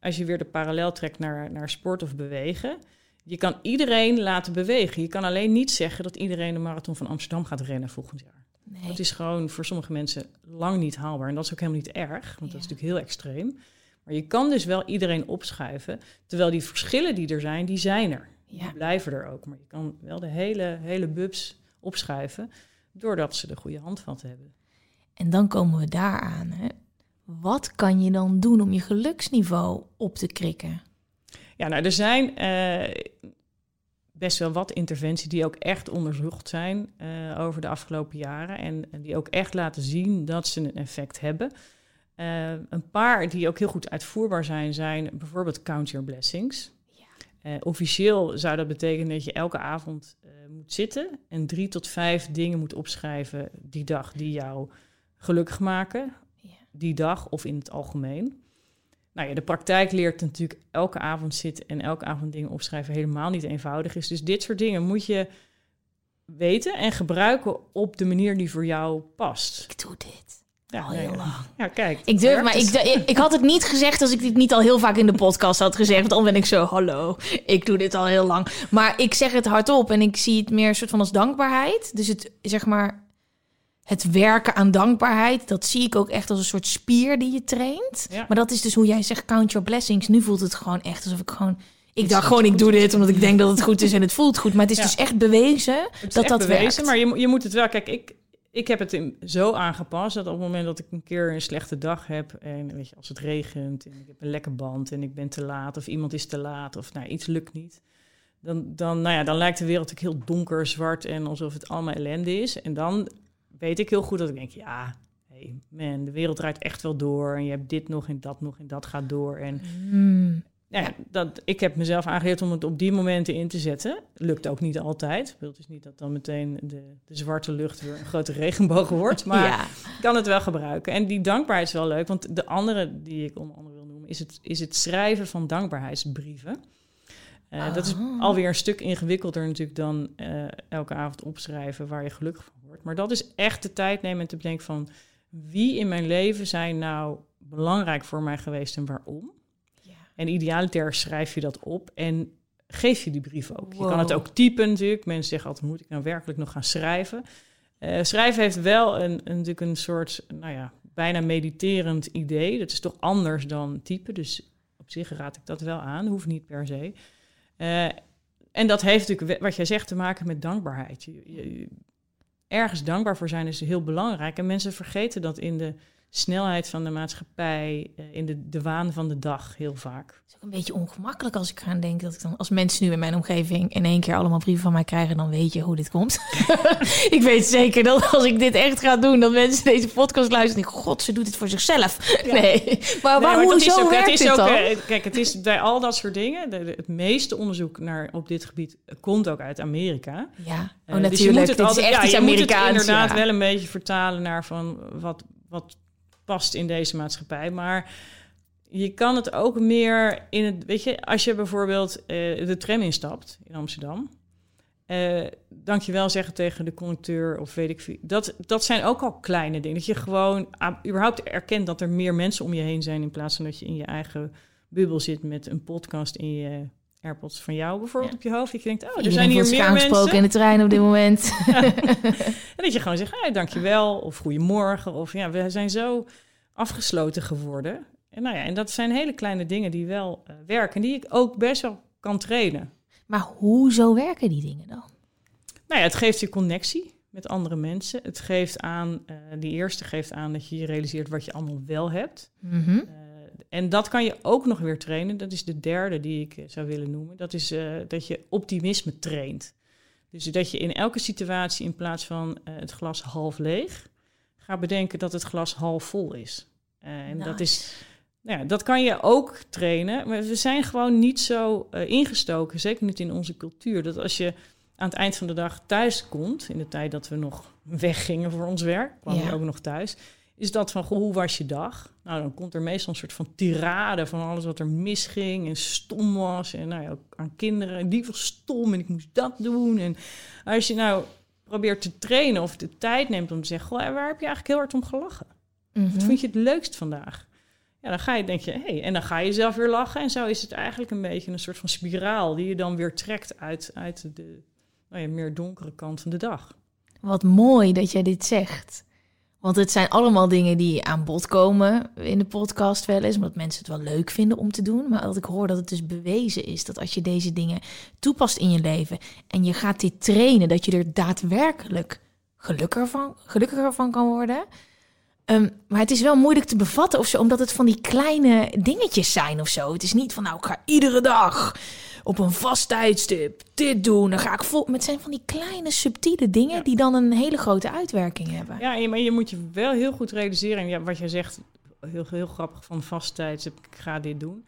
als je weer de parallel trekt naar, naar sport of bewegen, je kan iedereen laten bewegen. Je kan alleen niet zeggen dat iedereen de marathon van Amsterdam gaat rennen volgend jaar. Nee. Dat is gewoon voor sommige mensen lang niet haalbaar. En dat is ook helemaal niet erg, want dat is natuurlijk heel extreem. Maar je kan dus wel iedereen opschuiven. Terwijl die verschillen die er zijn, die zijn er. Ja. Die blijven er ook. Maar je kan wel de hele, hele bubs opschuiven, doordat ze de goede handvat hebben. En dan komen we daaraan. Hè? Wat kan je dan doen om je geluksniveau op te krikken? Ja, nou, er zijn eh, best wel wat interventies die ook echt onderzocht zijn eh, over de afgelopen jaren. En, en die ook echt laten zien dat ze een effect hebben. Eh, een paar die ook heel goed uitvoerbaar zijn, zijn bijvoorbeeld Count Your Blessings. Ja. Eh, officieel zou dat betekenen dat je elke avond eh, moet zitten en drie tot vijf dingen moet opschrijven die dag die jou gelukkig maken. Ja. Die dag of in het algemeen. Nou ja, de praktijk leert natuurlijk elke avond zitten en elke avond dingen opschrijven helemaal niet eenvoudig is. Dus dit soort dingen moet je weten en gebruiken op de manier die voor jou past. Ik doe dit Ja, al heel lang. Ja, kijk. Ik durf, maar ik, ik, ik had het niet gezegd als ik dit niet al heel vaak in de podcast had gezegd. Want dan ben ik zo, hallo, ik doe dit al heel lang. Maar ik zeg het hardop en ik zie het meer een soort van als dankbaarheid. Dus het, zeg maar, het werken aan dankbaarheid, dat zie ik ook echt als een soort spier die je traint. Ja. Maar dat is dus hoe jij zegt, count your blessings. Nu voelt het gewoon echt alsof ik gewoon... Ik dacht gewoon, ik doe dit omdat ik denk dat het goed is en het voelt goed. Maar het is Ja. dus echt bewezen Het is dat echt dat bewezen, werkt. Maar je, je moet het wel... Kijk, ik, ik heb het zo aangepast dat op het moment dat ik een keer een slechte dag heb... en weet je, als het regent en ik heb een lekke band en ik ben te laat... of iemand is te laat of nou, iets lukt niet... Dan, dan, nou ja, dan lijkt de wereld natuurlijk heel donker, zwart en alsof het allemaal ellende is. En dan weet ik heel goed dat ik denk, ja, hey man, de wereld draait echt wel door. En je hebt dit nog en dat nog en dat gaat door. En Hmm. Nou ja, dat, ik heb mezelf aangeleerd om het op die momenten in te zetten. Lukt ook niet altijd. Ik Het is niet dat dan meteen de, de zwarte lucht weer een grote regenboog wordt. Maar ja. ik kan het wel gebruiken. En die dankbaarheid is wel leuk. Want de andere die ik onder andere wil noemen... is het, is het schrijven van dankbaarheidsbrieven. Eh, Dat is Ah. alweer een stuk ingewikkelder natuurlijk dan eh, elke avond opschrijven... waar je gelukkig van wordt. Maar dat is echt de tijd nemen en te bedenken van... wie in mijn leven zijn nou belangrijk voor mij geweest en waarom? En idealiter schrijf je dat op en geef je die brief ook. Je kan het ook typen natuurlijk. Mensen zeggen altijd, moet ik nou werkelijk nog gaan schrijven? Eh, schrijven heeft wel een, een, natuurlijk een soort, nou ja, bijna mediterend idee. Dat is toch anders dan typen. Dus op zich raad ik dat wel aan. Hoeft niet per se. Eh, en dat heeft natuurlijk, wat jij zegt, te maken met dankbaarheid. Je- ergens dankbaar voor zijn is heel belangrijk. En mensen vergeten dat in de snelheid van de maatschappij, eh, in de, de waan van de dag heel vaak. Het is ook een beetje ongemakkelijk als ik ga denken dat ik dan, als mensen nu in mijn omgeving in één keer allemaal brieven van mij krijgen, dan weet je hoe dit komt. ik weet zeker dat als ik dit echt ga doen, dat mensen deze podcast luisteren en god, ze doet dit voor zichzelf. Nee, maar, Nee, hoezo is ook- werkt het is dit ook, dan? eh, Kijk, het is bij al dat soort dingen, de- de- het meeste onderzoek naar, op dit gebied eh, komt ook uit Amerika. ja, oh, Eh, natuurlijk. dus je moet het altijd, is echt ja, je moet het inderdaad ja. wel een beetje vertalen naar van wat, wat past in deze maatschappij. Maar je kan het ook meer in het, weet je, als je bijvoorbeeld eh, de tram instapt in Amsterdam. eh dankjewel zeggen tegen de conducteur of weet ik veel. Dat, dat zijn ook al kleine dingen. Dat je gewoon ah, überhaupt erkent dat er meer mensen om je heen zijn... in plaats van dat je in je eigen bubbel zit met een podcast in je AirPods van jou bijvoorbeeld Ja. op je hoofd. Dat je denkt, oh, er Iedereen zijn hier meer mensen. in de trein op dit moment. En dat je gewoon zegt, hey, dankjewel of goedemorgen. Of ja, we zijn zo afgesloten geworden. En, nou ja, en dat zijn hele kleine dingen die wel eh, werken. Die ik ook best wel kan trainen. maar hoezo werken die dingen dan? Nou ja, het geeft je connectie met andere mensen. Het geeft aan, eh, die eerste geeft aan dat je je realiseert wat je allemaal wel hebt. Mhm. Eh, en dat kan je ook nog weer trainen. Dat is de derde die ik eh, zou willen noemen. Dat is eh, dat je optimisme traint. Dus dat je in elke situatie in plaats van eh, het glas half leeg... gaat bedenken dat het glas half vol is. En dat is... Nou ja, dat kan je ook trainen. Maar we zijn gewoon niet zo ingestoken, zeker niet in onze cultuur... dat als je aan het eind van de dag thuis komt... in de tijd dat we nog weggingen voor ons werk, kwam Ja. je ook nog thuis is dat van, goh, hoe was je dag? Nou, dan komt er meestal een soort van tirade van alles wat er misging en stom was. En nou ja, ook aan kinderen, die was stom en ik moest dat doen. En als je nou probeert te trainen of de tijd neemt om te zeggen, goh, waar heb je eigenlijk heel hard om gelachen? Mhm. Wat vind je het leukst vandaag? Ja, dan ga je, denk je, hey, en dan ga je zelf weer lachen. En zo is het eigenlijk een beetje een soort van spiraal die je dan weer trekt uit, uit de nou ja, meer donkere kant van de dag. Wat mooi dat jij dit zegt. Want het zijn allemaal dingen die aan bod komen in de podcast wel eens, omdat mensen het wel leuk vinden om te doen. Maar dat ik hoor dat het dus bewezen is dat als je deze dingen toepast in je leven en je gaat dit trainen, dat je er daadwerkelijk gelukkiger van, gelukkiger van kan worden. Ehm, maar het is wel moeilijk te bevatten of zo, omdat het van die kleine dingetjes zijn of zo. Het is niet van, nou, ik ga iedere dag op een vast tijdstip dit doen. Dan ga ik vol. Maar het zijn van die kleine subtiele dingen Ja. die dan een hele grote uitwerking hebben. Ja, maar je moet je wel heel goed realiseren, en ja, wat jij zegt, heel, heel grappig van vasttijd, ik ga dit doen,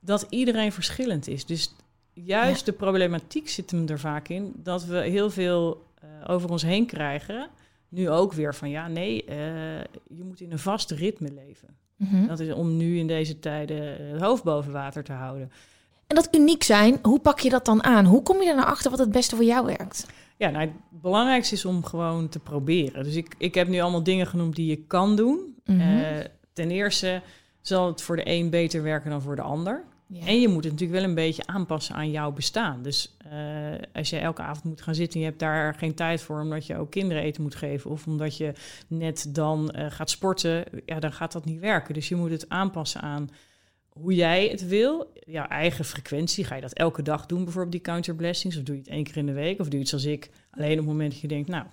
dat iedereen verschillend is. Dus juist Ja. de problematiek zit hem er vaak in, dat we heel veel eh, over ons heen krijgen. Nu ook weer van, ja, nee, eh, je moet in een vast ritme leven. Mhm. Dat is om nu in deze tijden het hoofd boven water te houden. En dat uniek zijn, hoe pak je dat dan aan? Hoe kom je er nou achter wat het beste voor jou werkt? Ja, nou, het belangrijkste is om gewoon te proberen. Dus ik, ik heb nu allemaal dingen genoemd die je kan doen. Mhm. Eh, ten eerste zal het voor de een beter werken dan voor de ander. Ja. En je moet het natuurlijk wel een beetje aanpassen aan jouw bestaan. Dus eh, als je elke avond moet gaan zitten en je hebt daar geen tijd voor... omdat je ook kinderen eten moet geven... of omdat je net dan eh, gaat sporten, ja, dan gaat dat niet werken. Dus je moet het aanpassen aan hoe jij het wil. Jouw eigen frequentie. Ga je dat elke dag doen, bijvoorbeeld die counter blessings? Of doe je het één keer in de week? Of doe je het zoals ik, alleen op het moment dat je denkt... nou,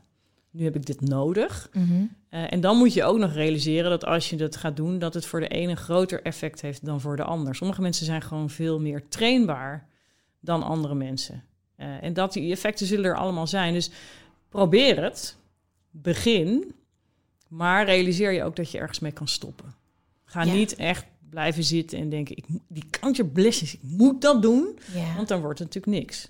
nu heb ik dit nodig... Mhm. Eh, en dan moet je ook nog realiseren dat als je dat gaat doen, dat het voor de ene een groter effect heeft dan voor de ander. Sommige mensen zijn gewoon veel meer trainbaar dan andere mensen. Eh, en dat die effecten zullen er allemaal zijn. Dus probeer het, begin, maar realiseer je ook dat je ergens mee kan stoppen. Ga Ja. niet echt blijven zitten en denken, ik, die blessings, ik moet dat doen, Ja. want dan wordt het natuurlijk niks.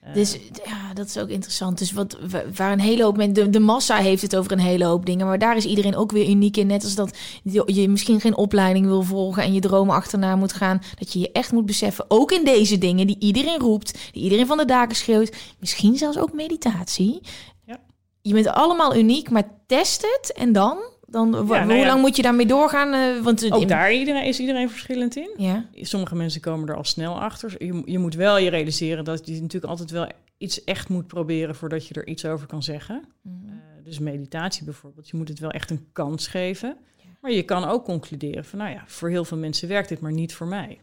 Eh, Dus ja, dat is ook interessant. Dus wat, wa- waar een hele hoop mensen, de, de massa heeft het over een hele hoop dingen, maar daar is iedereen ook weer uniek in. Net als dat je, je misschien geen opleiding wil volgen en je dromen achterna moet gaan. Dat je je echt moet beseffen, ook in deze dingen die iedereen roept, die iedereen van de daken schreeuwt, misschien zelfs ook meditatie. Ja. Je bent allemaal uniek, maar test het en dan? Dan nou hoe ja. lang moet je daarmee doorgaan? Eh, want ook daar iedereen, is iedereen verschillend in. Ja. Sommige mensen komen er al snel achter. Je, je moet wel je realiseren dat je natuurlijk altijd wel iets echt moet proberen voordat je er iets over kan zeggen. Mhm. Eh, dus meditatie bijvoorbeeld. Je moet het wel echt een kans geven. Maar je kan ook concluderen van, nou ja, voor heel veel mensen werkt dit, maar niet voor mij.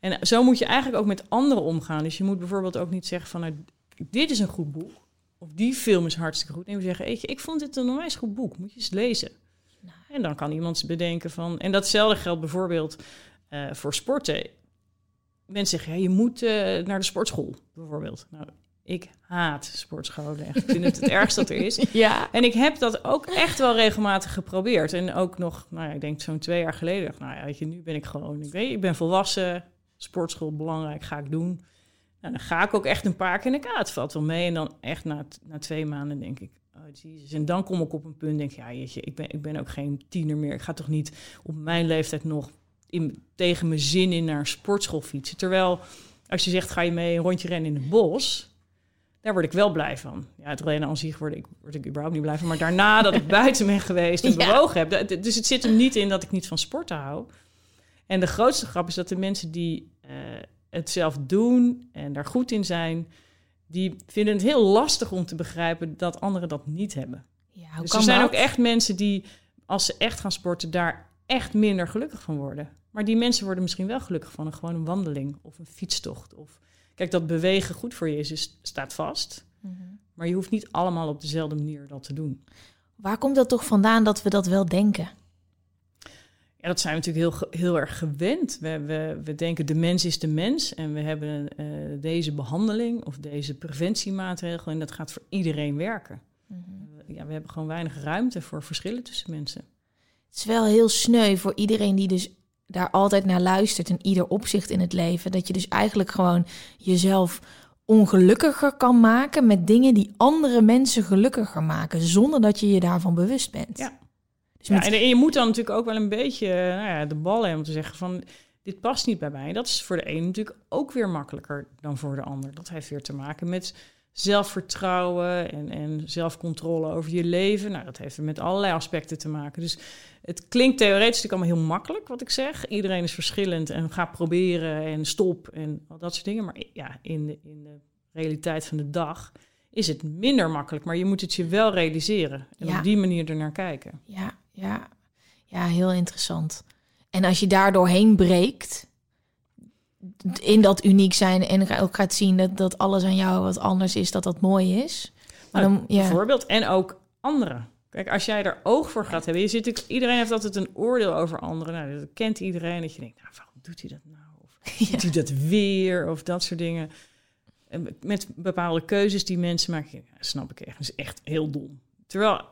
En zo moet je eigenlijk ook met anderen omgaan. Dus je moet bijvoorbeeld ook niet zeggen van, nou, dit is een goed boek. Of die film is hartstikke goed. En we zeggen, "Eetje, ik vond dit een onwijs goed boek. Moet je eens lezen. En dan kan iemand bedenken van... En datzelfde geldt bijvoorbeeld eh, voor sporten. Mensen zeggen, ja, je moet eh, naar de sportschool, bijvoorbeeld. Nou, ik haat sportscholen. Echt. Ik vind het het ergste dat er is. Ja. En ik heb dat ook echt wel regelmatig geprobeerd. En ook nog, nou ja, ik denk zo'n twee jaar geleden. dacht, Nou ja, weet je, nu ben ik gewoon, ik weet, ik ben volwassen. Sportschool belangrijk, ga ik doen. Nou, dan ga ik ook echt een paar keer in de kaart. valt wel mee. En dan echt na, na twee maanden denk ik, oh jezus. En dan kom ik op een punt, denk ja, jeetje, ik ben, ik ben ook geen tiener meer. Ik ga toch niet op mijn leeftijd nog in, tegen mijn zin in naar een sportschool fietsen. Terwijl, als je zegt, ga je mee een rondje rennen in het bos... Daar word ik wel blij van. Ja, het rennen aan zich word ik, word ik überhaupt niet blij van. Maar daarna dat ik buiten ben geweest en Ja. bewogen heb. Dus het zit hem niet in dat ik niet van sporten hou. En de grootste grap is dat de mensen die eh, het zelf doen en daar goed in zijn... die vinden het heel lastig om te begrijpen dat anderen dat niet hebben. Ja, hoe dus kan er zijn dat? ook echt mensen die, als ze echt gaan sporten... daar echt minder gelukkig van worden. Maar die mensen worden misschien wel gelukkig van een gewoon een wandeling of een fietstocht. Of, kijk, dat bewegen goed voor je is, is staat vast. Mhm. Maar je hoeft niet allemaal op dezelfde manier dat te doen. Waar komt dat toch vandaan dat we dat wel denken? Ja, dat zijn we natuurlijk heel, heel erg gewend. We, we, we denken de mens is de mens en we hebben eh, deze behandeling of deze preventiemaatregel en dat gaat voor iedereen werken. Ja, we hebben gewoon weinig ruimte voor verschillen tussen mensen. Het is wel heel sneu voor iedereen die dus daar altijd naar luistert in ieder opzicht in het leven. Dat je dus eigenlijk gewoon jezelf ongelukkiger kan maken met dingen die andere mensen gelukkiger maken, zonder dat je je daarvan bewust bent. Ja. Dus Ja, met- en, en je moet dan natuurlijk ook wel een beetje eh, nou ja, de bal hebben om te zeggen van dit past niet bij mij. Dat is voor de een natuurlijk ook weer makkelijker dan voor de ander. Dat heeft weer te maken met zelfvertrouwen en, en zelfcontrole over je leven. Nou, dat heeft er met allerlei aspecten te maken. Dus het klinkt theoretisch natuurlijk allemaal heel makkelijk wat ik zeg. Iedereen is verschillend en ga proberen en stop en al dat soort dingen. Maar ja, in de, in de realiteit van de dag is het minder makkelijk. Maar je moet het je wel realiseren en Ja. op die manier ernaar kijken. Ja, ja, ja, heel interessant. En als je daar doorheen breekt, in dat uniek zijn en ook gaat zien dat, dat alles aan jou wat anders is, dat dat mooi is. Maar Nou, dan, ja, Bijvoorbeeld. En ook anderen. Kijk, als jij er oog voor gaat hebben. Je zit, iedereen heeft altijd een oordeel over anderen. Nou, dat kent iedereen. Dat je denkt, nou, waarom doet hij dat nou? Of Ja. doet hij dat weer? Of dat soort dingen. En met bepaalde keuzes die mensen maken. Ja, snap ik echt. Dat is echt heel dom. Terwijl,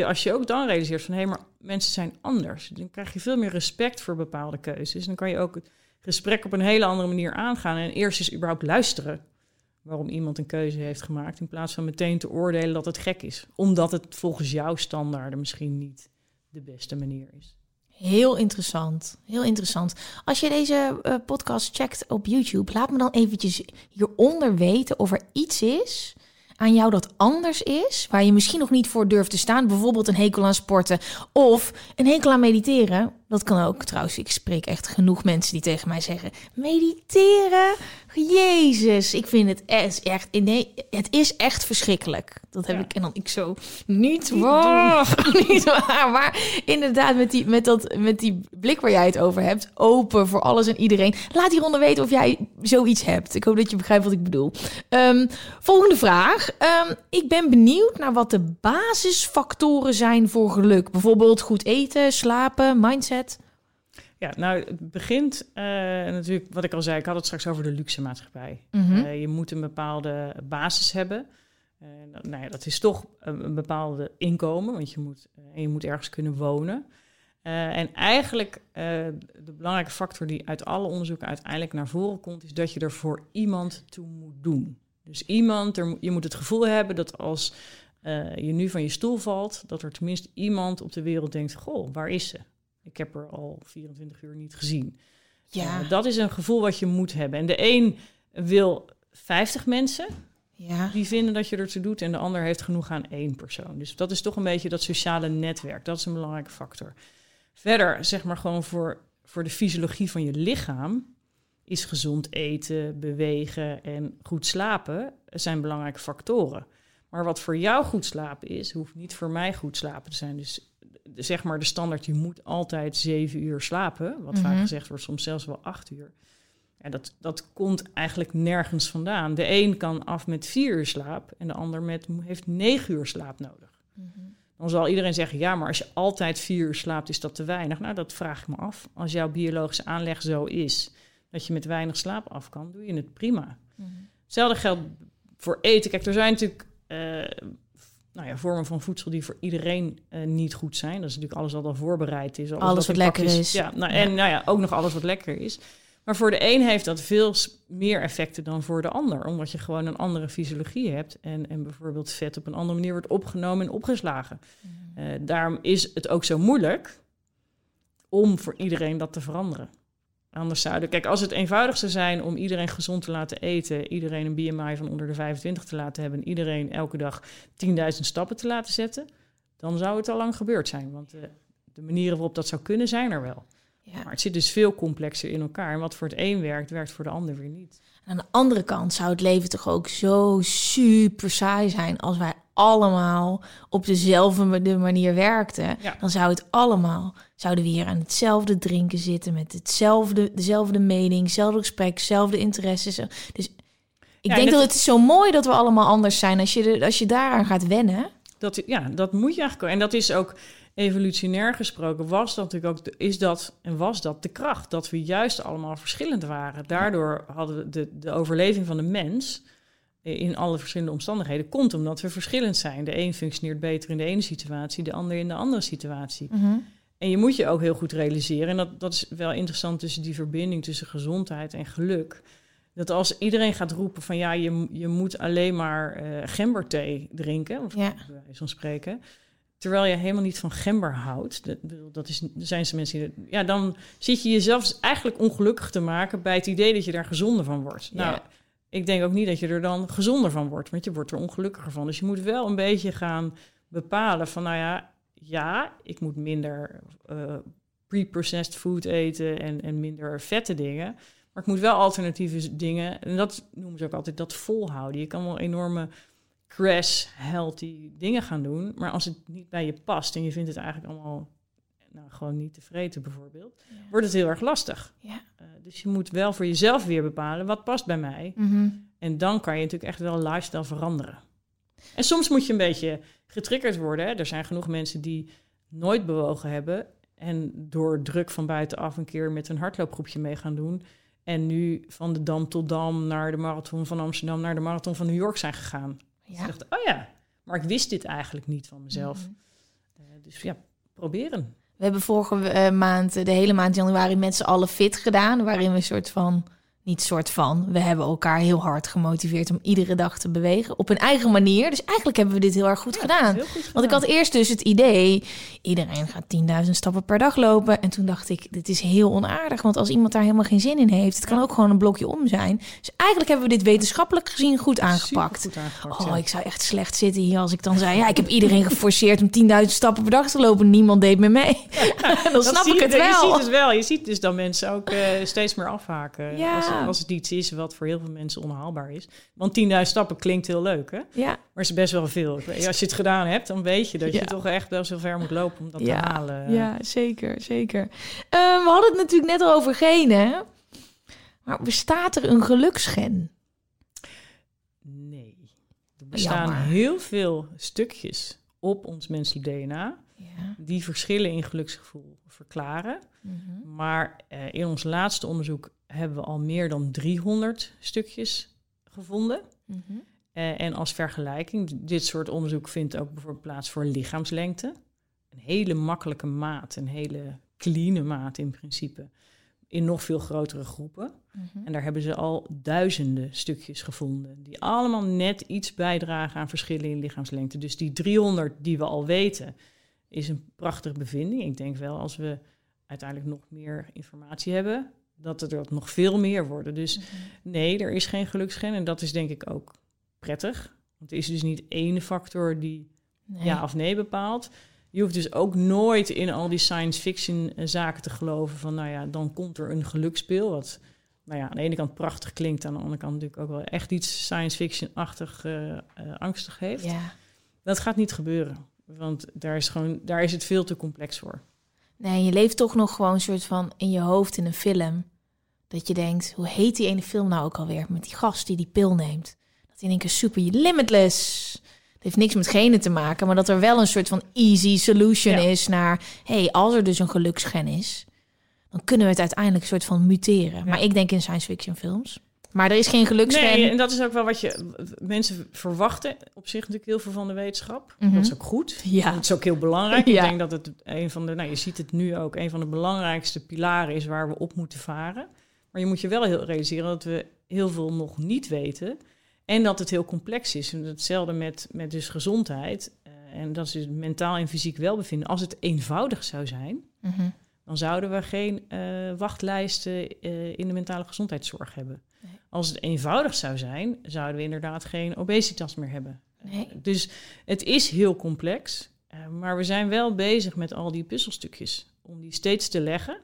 als je ook dan realiseert van... hé, maar mensen zijn anders. Dan krijg je veel meer respect voor bepaalde keuzes. Dan kan je ook het gesprek op een hele andere manier aangaan. En eerst eens überhaupt luisteren waarom iemand een keuze heeft gemaakt. In plaats van meteen te oordelen dat het gek is. Omdat het volgens jouw standaarden misschien niet de beste manier is. Heel interessant. Heel interessant. Als je deze eh, podcast checkt op YouTube, laat me dan eventjes hieronder weten of er iets is aan jou dat anders is, waar je misschien nog niet voor durft te staan. Bijvoorbeeld een hekel aan sporten of een hekel aan mediteren. Dat kan ook trouwens. Ik spreek echt genoeg mensen die tegen mij zeggen: mediteren. Jezus, ik vind het echt, echt nee, het is echt verschrikkelijk. Dat heb Ja. ik en dan ik zo niet waar, niet waar. Maar inderdaad, met die, met, dat, met die blik waar jij het over hebt, open voor alles en iedereen. Laat hieronder weten of jij zoiets hebt. Ik hoop dat je begrijpt wat ik bedoel. Ehm, volgende vraag. Ehm, ik ben benieuwd naar wat de basisfactoren zijn voor geluk. Bijvoorbeeld goed eten, slapen, mindset. Ja, nou, het begint eh, natuurlijk, wat ik al zei, ik had het straks over de luxe maatschappij. Mhm. Eh, je moet een bepaalde basis hebben. Eh, nou, ja, dat is toch een, een bepaalde inkomen, want je moet, je moet ergens kunnen wonen. En eigenlijk de belangrijke factor die uit alle onderzoeken uiteindelijk naar voren komt, is dat je er voor iemand toe moet doen. Dus iemand, er, je moet het gevoel hebben dat als je nu van je stoel valt, dat er tenminste iemand op de wereld denkt: Goh, waar is ze? Ik heb haar al 24 uur niet gezien. Ja, Eh, dat is een gevoel wat je moet hebben. En de een wil 50 mensen ja. die vinden dat je ertoe doet, en de ander heeft genoeg aan één persoon. Dus dat is toch een beetje dat sociale netwerk. Dat is een belangrijke factor. Verder, zeg maar gewoon voor, voor de fysiologie van je lichaam, is gezond eten, bewegen en goed slapen zijn belangrijke factoren. Maar wat voor jou goed slapen is, hoeft niet voor mij goed slapen te zijn. Dus de- zeg maar de standaard, je moet altijd zeven uur slapen. Wat vaak Mhm. gezegd wordt, soms zelfs wel acht uur. Ja, dat, dat komt eigenlijk nergens vandaan. De een kan af met vier uur slaap en de ander met, heeft negen uur slaap nodig. Dan zal iedereen zeggen, ja, maar als je altijd vier uur slaapt, is dat te weinig. Nou, dat vraag ik me af. Als jouw biologische aanleg zo is dat je met weinig slaap af kan, doe je het prima. Hetzelfde geldt voor eten. Kijk, er zijn natuurlijk eh, nou ja, vormen van voedsel die voor iedereen eh, niet goed zijn. Dat is natuurlijk alles wat al voorbereid is. Alles wat lekker is. Ja, nou, en nou ja, ook nog alles wat lekker is. Maar voor de een heeft dat veel meer effecten dan voor de ander. Omdat je gewoon een andere fysiologie hebt. En, en bijvoorbeeld vet op een andere manier wordt opgenomen en opgeslagen. Eh, daarom is het ook zo moeilijk om voor iedereen dat te veranderen. Anders zouden... Kijk, als het eenvoudig zou zijn om iedereen gezond te laten eten... iedereen een BMI van onder de 25 te laten hebben... en iedereen elke dag 10.000 stappen te laten zetten... dan zou het al lang gebeurd zijn. Want de, de manieren waarop dat zou kunnen, zijn er wel. Ja. Maar het zit dus veel complexer in elkaar. En wat voor het een werkt, werkt voor de ander weer niet. Aan de andere kant zou het leven toch ook zo super saai zijn als wij allemaal op dezelfde ma- de manier werkten. Ja. Dan zou het allemaal, zouden we hier aan hetzelfde drinken zitten met hetzelfde, dezelfde mening, hetzelfde gesprek, dezelfde interesses. Dus ik Ja, denk en dat het- is zo mooi dat we allemaal anders zijn als je, er- als je daaraan gaat wennen. Dat, ja, dat moet je eigenlijk. En dat is ook evolutionair gesproken, was dat natuurlijk ook, de- is dat en was dat de kracht. Dat we juist allemaal verschillend waren. Daardoor hadden we de, de overleving van de mens in alle verschillende omstandigheden komt omdat we verschillend zijn. De een functioneert beter in de ene situatie, de ander in de andere situatie. En je moet je ook heel goed realiseren, en dat, dat is wel interessant tussen die verbinding tussen gezondheid en geluk. Dat als iedereen gaat roepen van ja, je, je moet alleen maar eh gemberthee drinken, of Ja. van spreken. terwijl je helemaal niet van gember houdt, dat, dat is, zijn ze mensen die, ja, dan zit je jezelf eigenlijk ongelukkig te maken bij het idee dat je daar gezonder van wordt. Nou, ik denk ook niet dat je er dan gezonder van wordt, want je wordt er ongelukkiger van. Dus je moet wel een beetje gaan bepalen van, nou ja, ja, ik moet minder uh, pre-processed food eten en, en minder vette dingen. Maar ik moet wel alternatieve dingen, en dat noemen ze ook altijd, dat volhouden. Je kan wel enorme crash healthy dingen gaan doen. Maar als het niet bij je past en je vindt het eigenlijk allemaal nou, gewoon niet tevreden bijvoorbeeld, wordt het heel erg lastig. Ja. Uh, dus je moet wel voor jezelf weer bepalen wat past bij mij. Mm En dan kan je natuurlijk echt wel lifestyle veranderen. En soms moet je een beetje getriggerd worden. Hè. Er zijn genoeg mensen die nooit bewogen hebben en door druk van buitenaf een keer met een hardloopgroepje mee gaan doen. En nu van de Dam tot Dam naar de marathon van Amsterdam naar de marathon van New York zijn gegaan. Ja. Dus dacht, oh ja, maar ik wist dit eigenlijk niet van mezelf. Mhm. Eh, dus ja, proberen. We hebben vorige eh, maand, de hele maand januari, met z'n allen fit gedaan. Waarin we een soort van niet soort van. We hebben elkaar heel hard gemotiveerd om iedere dag te bewegen. Op een eigen manier. Dus eigenlijk hebben we dit heel erg goed, gedaan. Want ik had eerst dus het idee... iedereen gaat 10.000 stappen per dag lopen. En toen dacht ik, dit is heel onaardig. Want als iemand daar helemaal geen zin in heeft... het kan ook gewoon een blokje om zijn. Dus eigenlijk hebben we dit wetenschappelijk gezien goed aangepakt. oh, ik zou echt slecht zitten hier als ik dan zei... ja, ik heb iedereen geforceerd om 10.000 stappen per dag te lopen. Niemand deed me mee. dan snap ik het wel. Je ziet het wel. Je ziet dus dat mensen ook uh, steeds meer afhaken. Ja als het iets is wat voor heel veel mensen onhaalbaar is. Want 10.000 stappen klinkt heel leuk, hè? Ja. Maar is best wel veel. Als je het gedaan hebt, dan weet je dat je toch echt wel zo ver moet lopen om dat te halen. Ja, zeker, zeker. Uh, we hadden het natuurlijk net al over genen. Maar bestaat er een geluksgen? Nee. Er bestaan heel veel stukjes op ons menselijk DNA... Ja. die verschillen in geluksgevoel verklaren. Mhm. Maar uh, in ons laatste onderzoek hebben we al meer dan 300 stukjes gevonden. Mhm. Eh, en als vergelijking, dit soort onderzoek vindt ook bijvoorbeeld plaats voor lichaamslengte. Een hele makkelijke maat, een hele clean maat in principe. In nog veel grotere groepen. Mhm. En daar hebben ze al duizenden stukjes gevonden. Die allemaal net iets bijdragen aan verschillen in lichaamslengte. Dus die 300 die we al weten, is een prachtige bevinding. Ik denk wel als we uiteindelijk nog meer informatie hebben, dat er nog veel meer worden. Dus mhm. nee, er is geen geluksgen. En dat is denk ik ook prettig. Want er is dus niet één factor die ja of nee bepaalt. Je hoeft dus ook nooit in al die science fiction eh, zaken te geloven van, nou ja, dan komt er een gelukspeel. Wat, nou ja, aan de ene kant prachtig klinkt, aan de andere kant natuurlijk ook wel echt iets science fiction-achtig uh, angstig heeft. Ja. Dat gaat niet gebeuren, want daar is, gewoon, daar is het veel te complex voor. Nee, je leeft toch nog gewoon een soort van in je hoofd in een film. Dat je denkt, hoe heet die ene film nou ook alweer? Met die gast die die pil neemt. Dat in één keer super limitless. Het heeft niks met genen te maken, maar dat er wel een soort van easy solution is naar... hey, als er dus een geluksgen is, dan kunnen we het uiteindelijk een soort van muteren. Maar ik denk in science fiction films. Maar er is geen geluksgen. Nee, en dat is ook wel wat je mensen verwachten. Op zich natuurlijk heel veel van de wetenschap. Dat is mhm. ook goed. Ja. Dat is ook heel belangrijk. Ja. Ik denk dat het een van de, nou je ziet het nu ook, een van de belangrijkste pilaren is waar we op moeten varen. Maar je moet je wel heel realiseren dat we heel veel nog niet weten. En dat het heel complex is. En hetzelfde met, met dus gezondheid. Uh, en dat is dus mentaal en fysiek welbevinden. Als het eenvoudig zou zijn, mhm. dan zouden we geen uh, wachtlijsten uh, in de mentale gezondheidszorg hebben. Nee. Als het eenvoudig zou zijn, zouden we inderdaad geen obesitas meer hebben. Nee. dus het is heel complex. maar we zijn wel bezig met al die puzzelstukjes. Om die steeds te leggen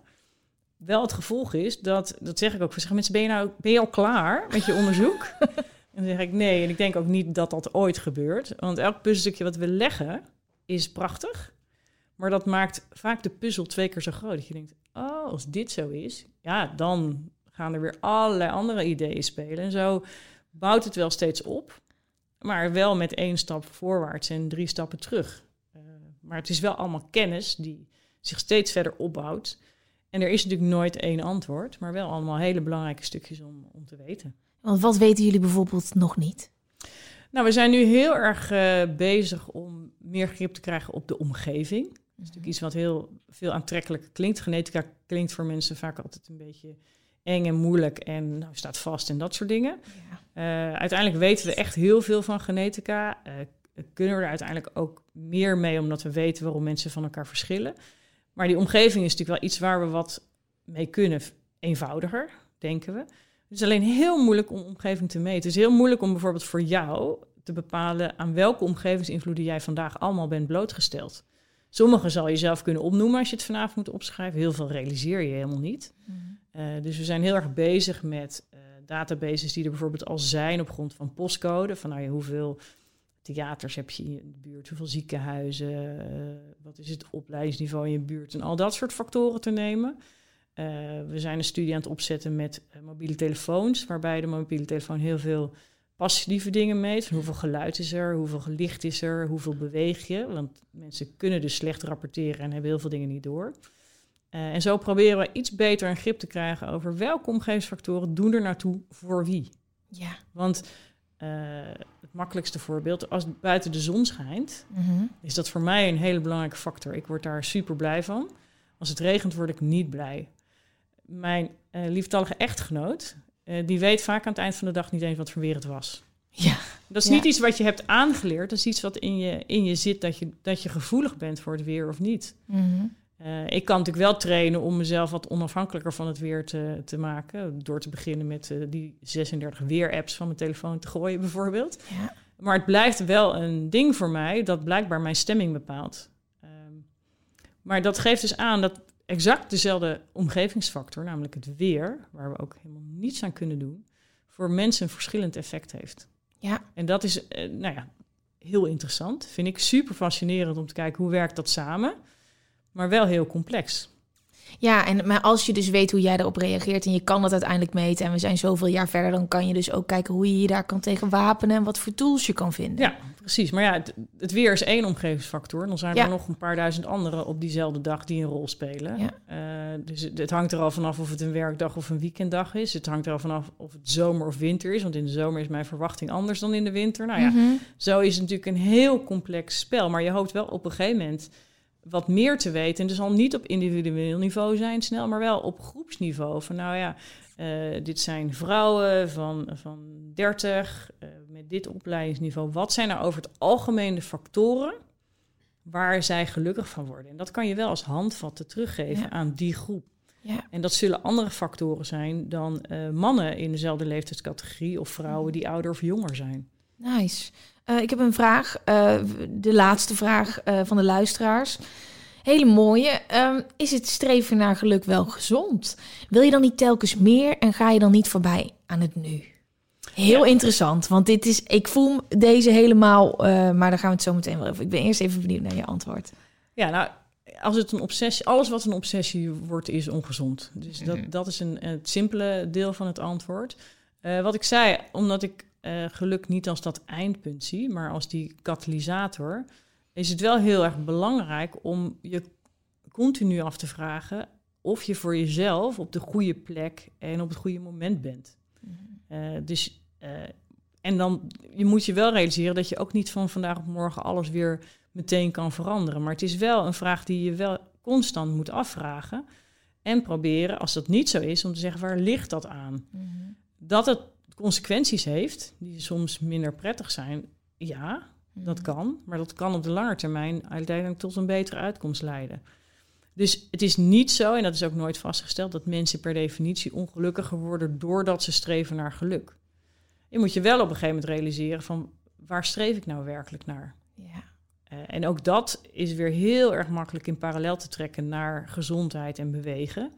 wel het gevolg is dat, dat zeg ik ook, zeggen mensen, ben je, nou, ben je al klaar met je onderzoek? en dan zeg ik nee, en ik denk ook niet dat dat ooit gebeurt. Want elk puzzelstukje wat we leggen is prachtig. Maar dat maakt vaak de puzzel twee keer zo groot. Dat je denkt, oh, als dit zo is, ja, dan gaan er weer allerlei andere ideeën spelen. En zo bouwt het wel steeds op. Maar wel met één stap voorwaarts en drie stappen terug. Uh, maar het is wel allemaal kennis die zich steeds verder opbouwt. En er is natuurlijk nooit één antwoord, maar wel allemaal hele belangrijke stukjes om, om te weten. Want wat weten jullie bijvoorbeeld nog niet? Nou, we zijn nu heel erg uh, bezig om meer grip te krijgen op de omgeving. Dat is natuurlijk mhm. iets wat heel veel aantrekkelijk klinkt. Genetica klinkt voor mensen vaak altijd een beetje eng en moeilijk en nou, staat vast en dat soort dingen. Ja. Uh, uiteindelijk weten we echt heel veel van genetica. Uh, kunnen we er uiteindelijk ook meer mee, omdat we weten waarom mensen van elkaar verschillen. Maar die omgeving is natuurlijk wel iets waar we wat mee kunnen. Eenvoudiger, denken we. Het is alleen heel moeilijk om omgeving te meten. Het is heel moeilijk om bijvoorbeeld voor jou te bepalen aan welke omgevingsinvloeden jij vandaag allemaal bent blootgesteld. Sommige zal je zelf kunnen opnoemen als je het vanavond moet opschrijven. Heel veel realiseer je helemaal niet. Mhm. Eh, dus we zijn heel erg bezig met uh, databases die er bijvoorbeeld al zijn op grond van postcode. Van nou ja, hoeveel theaters heb je in de buurt, hoeveel ziekenhuizen, uh, wat is het opleidingsniveau in je buurt en al dat soort factoren te nemen. we zijn een studie aan het opzetten met mobiele telefoons, waarbij de mobiele telefoon heel veel passieve dingen meet. Hoeveel geluid is er, hoeveel licht is er, hoeveel beweeg je. Want mensen kunnen dus slecht rapporteren en hebben heel veel dingen niet door. Uh, en zo proberen we iets beter een grip te krijgen over welke omgevingsfactoren doen er naartoe voor wie. Ja. Want het makkelijkste voorbeeld, als buiten de zon schijnt, mm is dat voor mij een hele belangrijke factor. Ik word daar super blij van. Als het regent, word ik niet blij. Mijn uh, lieftallige echtgenoot, uh, die weet vaak aan het eind van de dag niet eens wat voor weer het was. Ja. Dat is niet iets wat je hebt aangeleerd. Dat is iets wat in je, in je zit, dat je, dat je gevoelig bent voor het weer of niet. Mm uh, ik kan natuurlijk wel trainen om mezelf wat onafhankelijker van het weer te, te maken. Door te beginnen met uh, die 36 weer-apps van mijn telefoon te gooien, bijvoorbeeld. Ja. Maar het blijft wel een ding voor mij dat blijkbaar mijn stemming bepaalt. Um, maar dat geeft dus aan dat exact dezelfde omgevingsfactor, namelijk het weer, waar we ook helemaal niets aan kunnen doen, voor mensen een verschillend effect heeft. Ja. En dat is, uh, nou ja, heel interessant. Vind ik super fascinerend om te kijken hoe werkt dat samen maar wel heel complex. Ja, en maar als je dus weet hoe jij erop reageert en je kan dat uiteindelijk meten en we zijn zoveel jaar verder, dan kan je dus ook kijken hoe je je daar kan tegen wapenen en wat voor tools je kan vinden. Ja, precies. Maar ja, het, het weer is één omgevingsfactor. Dan zijn er nog een paar duizend andere op diezelfde dag die een rol spelen. Ja. Uh, dus het, het, hangt er al vanaf of het een werkdag of een weekenddag is. Het hangt er al vanaf of het zomer of winter is. Want in de zomer is mijn verwachting anders dan in de winter. Nou ja, Mhm. zo is het natuurlijk een heel complex spel. Maar je hoopt wel op een gegeven moment wat meer te weten. En dus al niet op individueel niveau zijn snel, maar wel op groepsniveau. Van nou ja, uh, dit zijn vrouwen van, van 30 uh, met dit opleidingsniveau. Wat zijn nou over het algemeen de factoren waar zij gelukkig van worden? En dat kan je wel als handvatten teruggeven Ja. aan die groep. Ja. En dat zullen andere factoren zijn dan uh, mannen in dezelfde leeftijdscategorie of vrouwen die ouder of jonger zijn. Nice. Uh, ik heb een vraag, uh, de laatste vraag uh, van de luisteraars. Hele mooie. Um, is het streven naar geluk wel gezond? Wil je dan niet telkens meer en ga je dan niet voorbij aan het nu? Heel ja. interessant, want dit is, ik voel deze helemaal, maar daar gaan we het zo meteen wel over. Ik ben eerst even benieuwd naar je antwoord. Ja, nou, als het een obsessie, alles wat een obsessie wordt, is ongezond. Dus dat, dat is een, het simpele deel van het antwoord. Uh, wat ik zei, omdat ik uh, geluk niet als dat eindpunt zie, maar als die katalysator, is het wel heel erg belangrijk om je continu af te vragen of je voor jezelf op de goede plek en op het goede moment bent. Mm-hmm. Uh, dus, uh, en dan je moet je wel realiseren dat je ook niet van vandaag op morgen alles weer meteen kan veranderen. Maar het is wel een vraag die je wel constant moet afvragen. En proberen, als dat niet zo is, om te zeggen waar ligt dat aan? Mm-hmm. Dat het consequenties heeft, die soms minder prettig zijn, ja, Mhm. dat kan. Maar dat kan op de lange termijn uiteindelijk tot een betere uitkomst leiden. Dus het is niet zo, en dat is ook nooit vastgesteld, dat mensen per definitie ongelukkiger worden doordat ze streven naar geluk. Je moet je wel op een gegeven moment realiseren van waar streef ik nou werkelijk naar? Ja. Uh, en ook dat is weer heel erg makkelijk in parallel te trekken naar gezondheid en bewegen.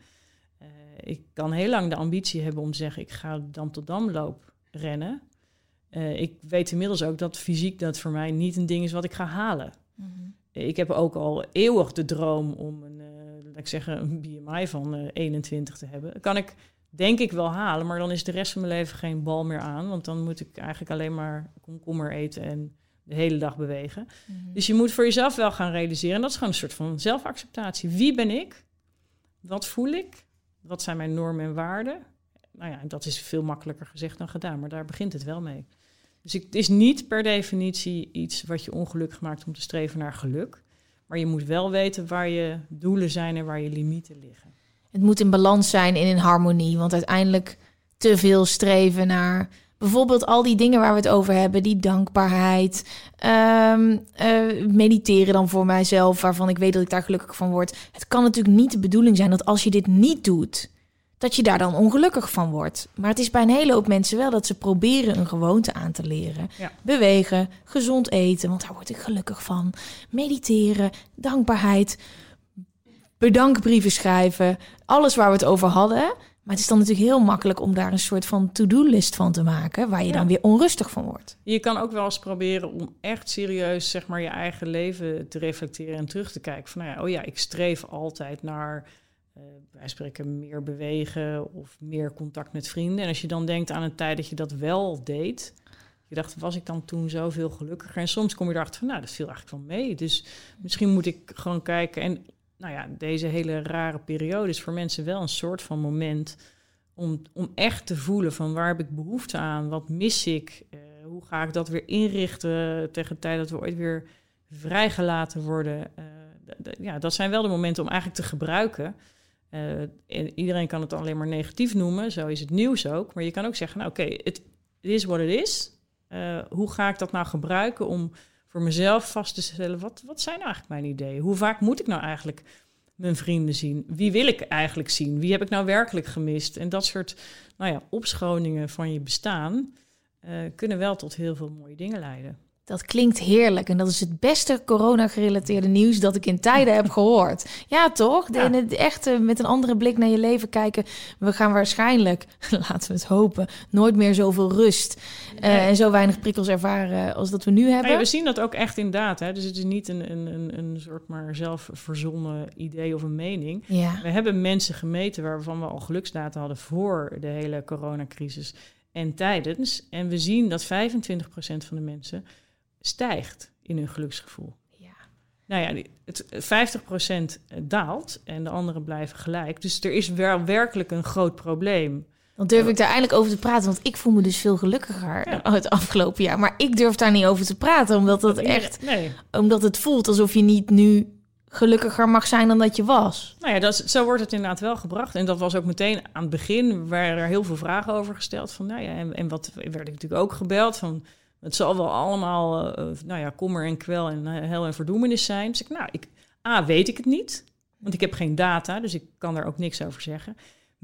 Ik kan heel lang de ambitie hebben om te zeggen, ik ga dam tot damloop rennen. Uh, ik weet inmiddels ook dat fysiek dat voor mij niet een ding is wat ik ga halen. Mm-hmm. Ik heb ook al eeuwig de droom om een, uh, laat ik zeggen, een BMI van uh, 21 te hebben. Dat kan ik denk ik wel halen, maar dan is de rest van mijn leven geen bal meer aan. Want dan moet ik eigenlijk alleen maar komkommer eten en de hele dag bewegen. Mm-hmm. Dus je moet voor jezelf wel gaan realiseren. En dat is gewoon een soort van zelfacceptatie. Wie ben ik? Wat voel ik? Wat zijn mijn normen en waarden? Nou ja, dat is veel makkelijker gezegd dan gedaan, maar daar begint het wel mee. Dus het is niet per definitie iets wat je ongelukkig maakt om te streven naar geluk. Maar je moet wel weten waar je doelen zijn en waar je limieten liggen. Het moet in balans zijn en in harmonie. Want uiteindelijk te veel streven naar Bijvoorbeeld al die dingen waar we het over hebben, die dankbaarheid, ehm, eh, mediteren dan voor mijzelf, waarvan ik weet dat ik daar gelukkig van word. Het kan natuurlijk niet de bedoeling zijn dat als je dit niet doet, dat je daar dan ongelukkig van wordt. Maar het is bij een hele hoop mensen wel dat ze proberen een gewoonte aan te leren. Bewegen, gezond eten, want daar word ik gelukkig van. Mediteren, dankbaarheid, bedankbrieven schrijven, alles waar we het over hadden. Maar het is dan natuurlijk heel makkelijk om daar een soort van to-do-list van te maken, waar je dan weer onrustig van wordt. Je kan ook wel eens proberen om echt serieus zeg maar, je eigen leven te reflecteren en terug te kijken. Van nou ja, oh ja, ik streef altijd naar, uh, wij spreken, meer bewegen of meer contact met vrienden. En als je dan denkt aan een tijd dat je dat wel deed, je dacht, was ik dan toen zoveel gelukkiger? En soms kom je erachter van, nou, dat viel eigenlijk wel mee. Dus misschien moet ik gewoon kijken. En nou ja, deze hele rare periode is voor mensen wel een soort van moment om, om echt te voelen van waar heb ik behoefte aan, wat mis ik, uh, hoe ga ik dat weer inrichten tegen de tijd dat we ooit weer vrijgelaten worden. Uh, ja, dat zijn wel de momenten om eigenlijk te gebruiken. En iedereen kan het alleen maar negatief noemen, zo is het nieuws ook. Maar je kan ook zeggen, nou oké, het is wat het is. hoe ga ik dat nou gebruiken om voor mezelf vast te stellen, wat, wat zijn nou eigenlijk mijn ideeën? Hoe vaak moet ik nou eigenlijk mijn vrienden zien? Wie wil ik eigenlijk zien? Wie heb ik nou werkelijk gemist? En dat soort nou ja, opschoningen van je bestaan uh, kunnen wel tot heel veel mooie dingen leiden. Dat klinkt heerlijk en dat is het beste corona-gerelateerde nieuws dat ik in tijden heb gehoord. Ja, toch? Ja. De, de echte met een andere blik naar je leven kijken. We gaan waarschijnlijk, laten we het hopen, nooit meer zoveel rust uh, en zo weinig prikkels ervaren als dat we nu hebben. Nee, we zien dat ook echt inderdaad. Hè? Dus het is niet een, een, een, een soort maar zelf verzonnen idee of een mening. Ja. We hebben mensen gemeten waarvan we al geluksdata hadden voor de hele coronacrisis en tijdens. En we zien dat 25% van de mensen stijgt in hun geluksgevoel. Ja. Nou ja, het 50% daalt en de anderen blijven gelijk. Dus er is wel werkelijk een groot probleem. Dan durf ik daar eindelijk over te praten, want ik voel me dus veel gelukkiger ja. het afgelopen jaar. Maar ik durf daar niet over te praten, omdat dat echt, nee. omdat het voelt alsof je niet nu gelukkiger mag zijn dan dat je was. Nou ja, dat is, zo wordt het inderdaad wel gebracht. En dat was ook meteen aan het begin, waar er heel veel vragen over gesteld. Van, nou ja, en, en wat werd ik natuurlijk ook gebeld van het zal wel allemaal, uh, nou ja, kommer en kwel en uh, hel en verdoemenis zijn. Dus ik, nou, ik, A, weet ik het niet, want ik heb geen data, dus ik kan daar ook niks over zeggen.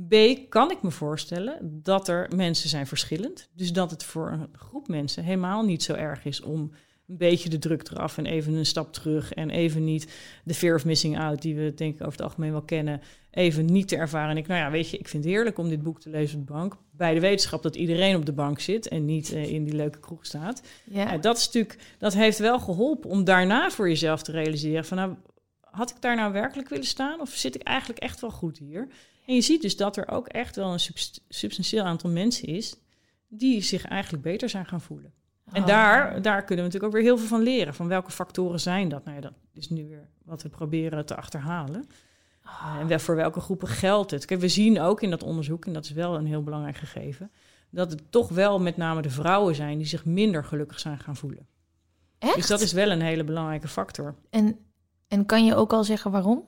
B, kan ik me voorstellen dat er mensen zijn verschillend. Dus dat het voor een groep mensen helemaal niet zo erg is om een beetje de druk eraf en even een stap terug. En even niet de fear of missing out, die we denk ik over het algemeen wel kennen, even niet te ervaren. En ik, nou ja, weet je, ik vind het heerlijk om dit boek te lezen op de bank. Bij de wetenschap dat iedereen op de bank zit en niet uh, in die leuke kroeg staat. Ja. Uh, dat stuk, dat heeft wel geholpen om daarna voor jezelf te realiseren van, nou, had ik daar nou werkelijk willen staan? Of zit ik eigenlijk echt wel goed hier? En je ziet dus dat er ook echt wel een subst substantieel aantal mensen is die zich eigenlijk beter zijn gaan voelen. En Oh. daar, daar kunnen we natuurlijk ook weer heel veel van leren. Van welke factoren zijn dat? Nou ja, dat is nu weer wat we proberen te achterhalen. Uh, en voor welke groepen geldt het? Kijk, we zien ook in dat onderzoek, en dat is wel een heel belangrijk gegeven, dat het toch wel met name de vrouwen zijn die zich minder gelukkig zijn gaan voelen. Echt? Dus dat is wel een hele belangrijke factor. en, en kan je ook al zeggen waarom?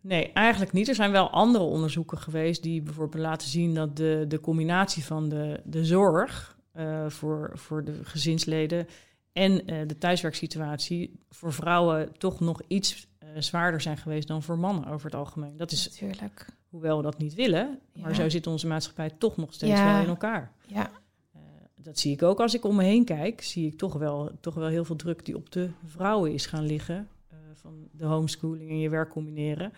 Nee, eigenlijk niet. Er zijn wel andere onderzoeken geweest die bijvoorbeeld laten zien dat de, de combinatie van de, de zorg eh, voor, voor de gezinsleden en eh, de thuiswerksituatie voor vrouwen toch nog iets zwaarder zijn geweest dan voor mannen over het algemeen. Dat is, Natuurlijk. hoewel we dat niet willen, maar Ja. zo zit onze maatschappij toch nog steeds Ja. wel in elkaar. Ja. Eh, dat zie ik ook als ik om me heen kijk. Zie ik toch wel, toch wel heel veel druk die op de vrouwen is gaan liggen. eh, van de homeschooling en je werk combineren.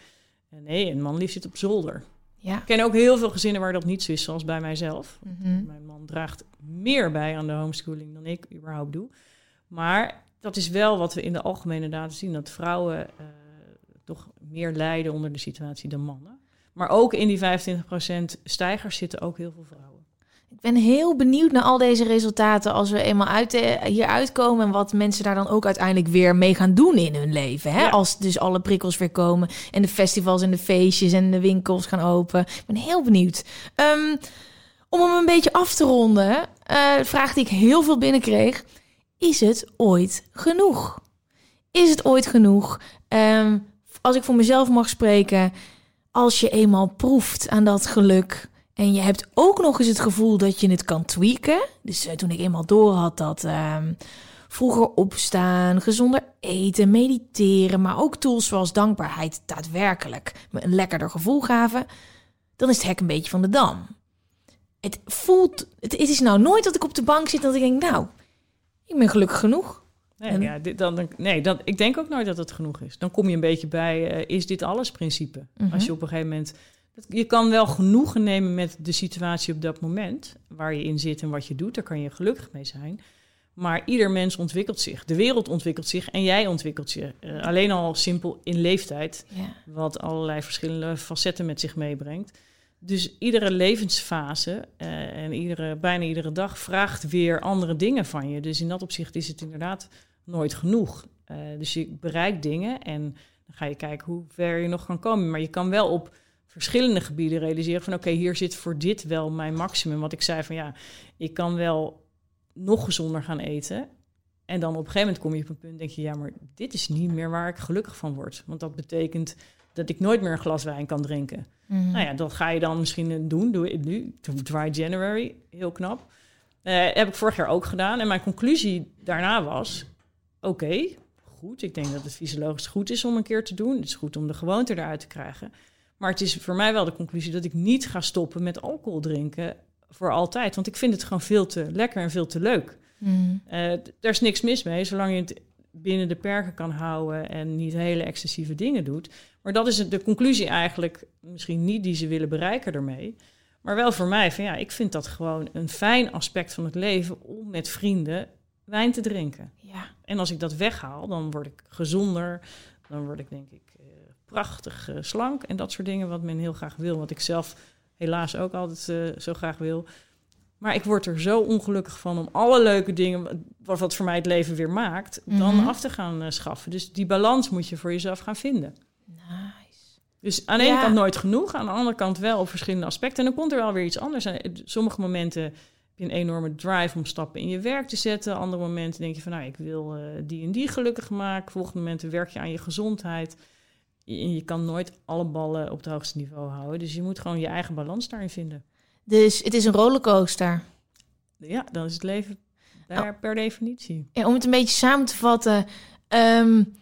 En nee, een man liefst zit op zolder. Ja. Ik ken ook heel veel gezinnen waar dat niet zo is, zoals bij mijzelf. Mhm. Mijn man draagt meer bij aan de homeschooling dan ik überhaupt doe. Maar dat is wel wat we in de algemene data zien. Dat vrouwen eh, toch meer lijden onder de situatie dan mannen. Maar ook in die 25% stijgers zitten ook heel veel vrouwen. Ik ben heel benieuwd naar al deze resultaten als we eenmaal uit de, hier uitkomen en wat mensen daar dan ook uiteindelijk weer mee gaan doen in hun leven. Hè? Ja. Als dus alle prikkels weer komen en de festivals en de feestjes en de winkels gaan open. Ik ben heel benieuwd. Ehm, om hem een beetje af te ronden, de vraag die ik heel veel binnenkreeg. Is het ooit genoeg? Is het ooit genoeg? Ehm, als ik voor mezelf mag spreken, als je eenmaal proeft aan dat geluk En je hebt ook nog eens het gevoel dat je het kan tweaken. Dus uh, toen ik eenmaal door had dat uh, vroeger opstaan, gezonder eten, mediteren, maar ook tools zoals dankbaarheid daadwerkelijk me een lekkerder gevoel gaven, dan is het hek een beetje van de dam. Het voelt, het is nou nooit dat ik op de bank zit dat ik denk, nou, ik ben gelukkig genoeg. Nee, ja, dit, dan, nee dan, ik denk ook nooit dat het genoeg is. Dan kom je een beetje bij, uh, is dit alles principe? Mhm. Als je op een gegeven moment... Je kan wel genoegen nemen met de situatie op dat moment... waar je in zit en wat je doet. Daar kan je gelukkig mee zijn. Maar ieder mens ontwikkelt zich. De wereld ontwikkelt zich en jij ontwikkelt je. Uh, alleen al simpel in leeftijd. Ja. Wat allerlei verschillende facetten met zich meebrengt. Dus iedere levensfase uh, en iedere, bijna iedere dag vraagt weer andere dingen van je. Dus in dat opzicht is het inderdaad nooit genoeg. Uh, dus je bereikt dingen en dan ga je kijken hoe ver je nog kan komen. Maar je kan wel op verschillende gebieden realiseren van oké, okay, hier zit voor dit wel mijn maximum. Wat ik zei van ja, ik kan wel nog gezonder gaan eten. En dan op een gegeven moment kom je op een punt, denk je, ja, maar dit is niet meer waar ik gelukkig van word. Want dat betekent dat ik nooit meer een glas wijn kan drinken. Mhm. Nou ja, dat ga je dan misschien doen. Doe ik nu, Dry January, heel knap. Uh, heb ik vorig jaar ook gedaan. En mijn conclusie daarna was, oké, okay, goed. Ik denk dat het fysiologisch goed is om een keer te doen. Het is goed om de gewoonte eruit te krijgen. Maar het is voor mij wel de conclusie dat ik niet ga stoppen met alcohol drinken voor altijd. Want ik vind het gewoon veel te lekker en veel te leuk. Mm. Uh, daar is niks mis mee, zolang je het binnen de perken kan houden en niet hele excessieve dingen doet. Maar dat is de conclusie eigenlijk, misschien niet die ze willen bereiken ermee. Maar wel voor mij, van ja, ik vind dat gewoon een fijn aspect van het leven om met vrienden wijn te drinken. Ja. En als ik dat weghaal, dan word ik gezonder, dan word ik denk ik uh, prachtig uh, slank en dat soort dingen wat men heel graag wil, wat ik zelf helaas ook altijd uh, zo graag wil. Maar ik word er zo ongelukkig van om alle leuke dingen, wat, voor mij het leven weer maakt, mm -hmm. dan af te gaan schaffen. Dus die balans moet je voor jezelf gaan vinden. Nice. Dus aan de ene kant nooit genoeg, aan de andere kant wel op verschillende aspecten. En dan komt er wel weer iets anders. Sommige momenten je een enorme drive om stappen in je werk te zetten. Andere momenten denk je van, nou, ik wil uh, die en die gelukkig maken. Volgende momenten werk je aan je gezondheid. En je kan nooit alle ballen op het hoogste niveau houden. Dus je moet gewoon je eigen balans daarin vinden. Dus het is een rollercoaster. Ja, dan is het leven daar oh. per definitie. En om het een beetje samen te vatten. Um,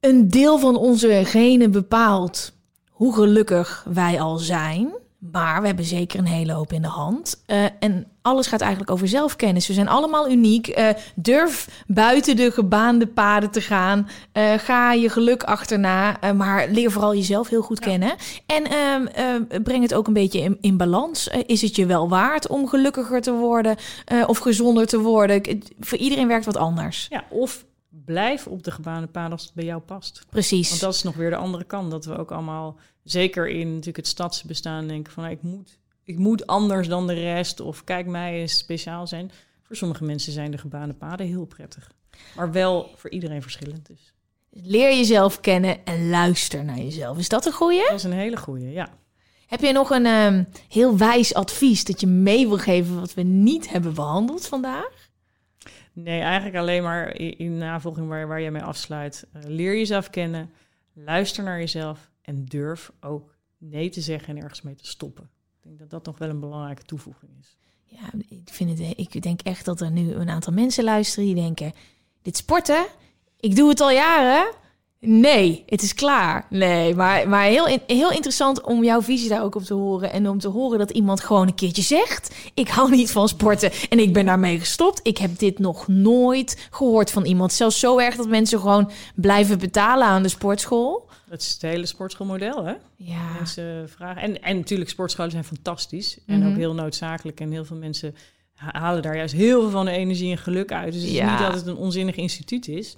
een deel van onze genen bepaalt hoe gelukkig wij al zijn. Maar we hebben zeker een hele hoop in de hand. Uh, en alles gaat eigenlijk over zelfkennis. We zijn allemaal uniek. Uh, durf buiten de gebaande paden te gaan. Uh, ga je geluk achterna. maar leer vooral jezelf heel goed ja. kennen. En ehm, breng het ook een beetje in, in balans. is het je wel waard om gelukkiger te worden? of gezonder te worden? voor iedereen werkt wat anders. Ja, of blijf op de gebaande paden als het bij jou past. Precies. Want dat is nog weer de andere kant. Dat we ook allemaal, zeker in natuurlijk het stadsbestaan, denken van... ik moet, ik moet anders dan de rest of kijk mij eens speciaal zijn. Voor sommige mensen zijn de gebaande paden heel prettig. Maar wel voor iedereen verschillend dus. Leer jezelf kennen en luister naar jezelf. Is dat een goeie? Dat is een hele goeie, ja. Heb je nog een um, heel wijs advies dat je mee wil geven... wat we niet hebben behandeld vandaag? Nee, eigenlijk alleen maar in, in navolging waar, waar je mee afsluit. Uh, leer jezelf kennen, luister naar jezelf en durf ook nee te zeggen en ergens mee te stoppen. Ik denk dat dat nog wel een belangrijke toevoeging is. Ja, ik, vind het, ik denk echt dat er nu een aantal mensen luisteren die denken... dit sporten, ik doe het al jaren... Nee, het is klaar. Nee, maar, maar heel, heel interessant om jouw visie daar ook op te horen. En om te horen dat iemand gewoon een keertje zegt... ik hou niet van sporten en ik ben daarmee gestopt. Ik heb dit nog nooit gehoord van iemand. Zelfs zo erg dat mensen gewoon blijven betalen aan de sportschool. Dat is het hele sportschoolmodel, hè? Ja. Mensen vragen. En, en natuurlijk, sportscholen zijn fantastisch. En mm-hmm. ook heel noodzakelijk. En heel veel mensen halen daar juist heel veel van de energie en geluk uit. Dus het is niet dat het een onzinnig instituut is...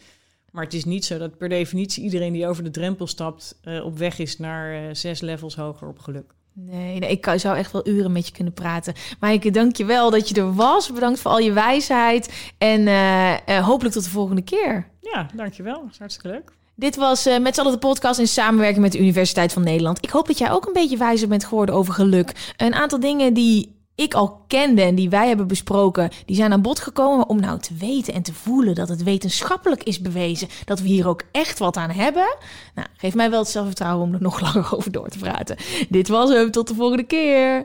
Maar het is niet zo dat per definitie iedereen die over de drempel stapt... Uh, op weg is naar uh, zes levels hoger op geluk. Nee, nee, ik zou echt wel uren met je kunnen praten. Maar ik dank je wel dat je er was. Bedankt voor al je wijsheid. En uh, hopelijk tot de volgende keer. Ja, dankjewel. Dat is hartstikke leuk. Dit was uh, met z'n allen de podcast in samenwerking met de Universiteit van Nederland. Ik hoop dat jij ook een beetje wijzer bent geworden over geluk. Een aantal dingen die ik al kende en die wij hebben besproken, die zijn aan bod gekomen om nou te weten en te voelen dat het wetenschappelijk is bewezen dat we hier ook echt wat aan hebben. Nou, geef mij wel het zelfvertrouwen om er nog langer over door te praten. Dit was hem, tot de volgende keer.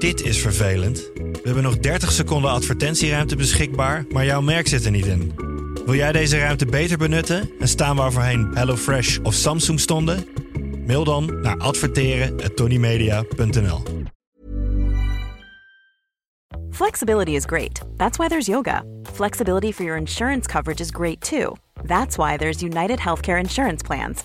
Dit is vervelend. We hebben nog 30 seconden advertentieruimte beschikbaar, maar jouw merk zit er niet in. Wil jij deze ruimte beter benutten en staan waar voorheen HelloFresh of Samsung stonden? Mail dan naar adverteren@tonymedia.nl. Flexibility is great. That's why there's yoga. Flexibility for your insurance coverage is great too. That's why there's United Healthcare Insurance Plans.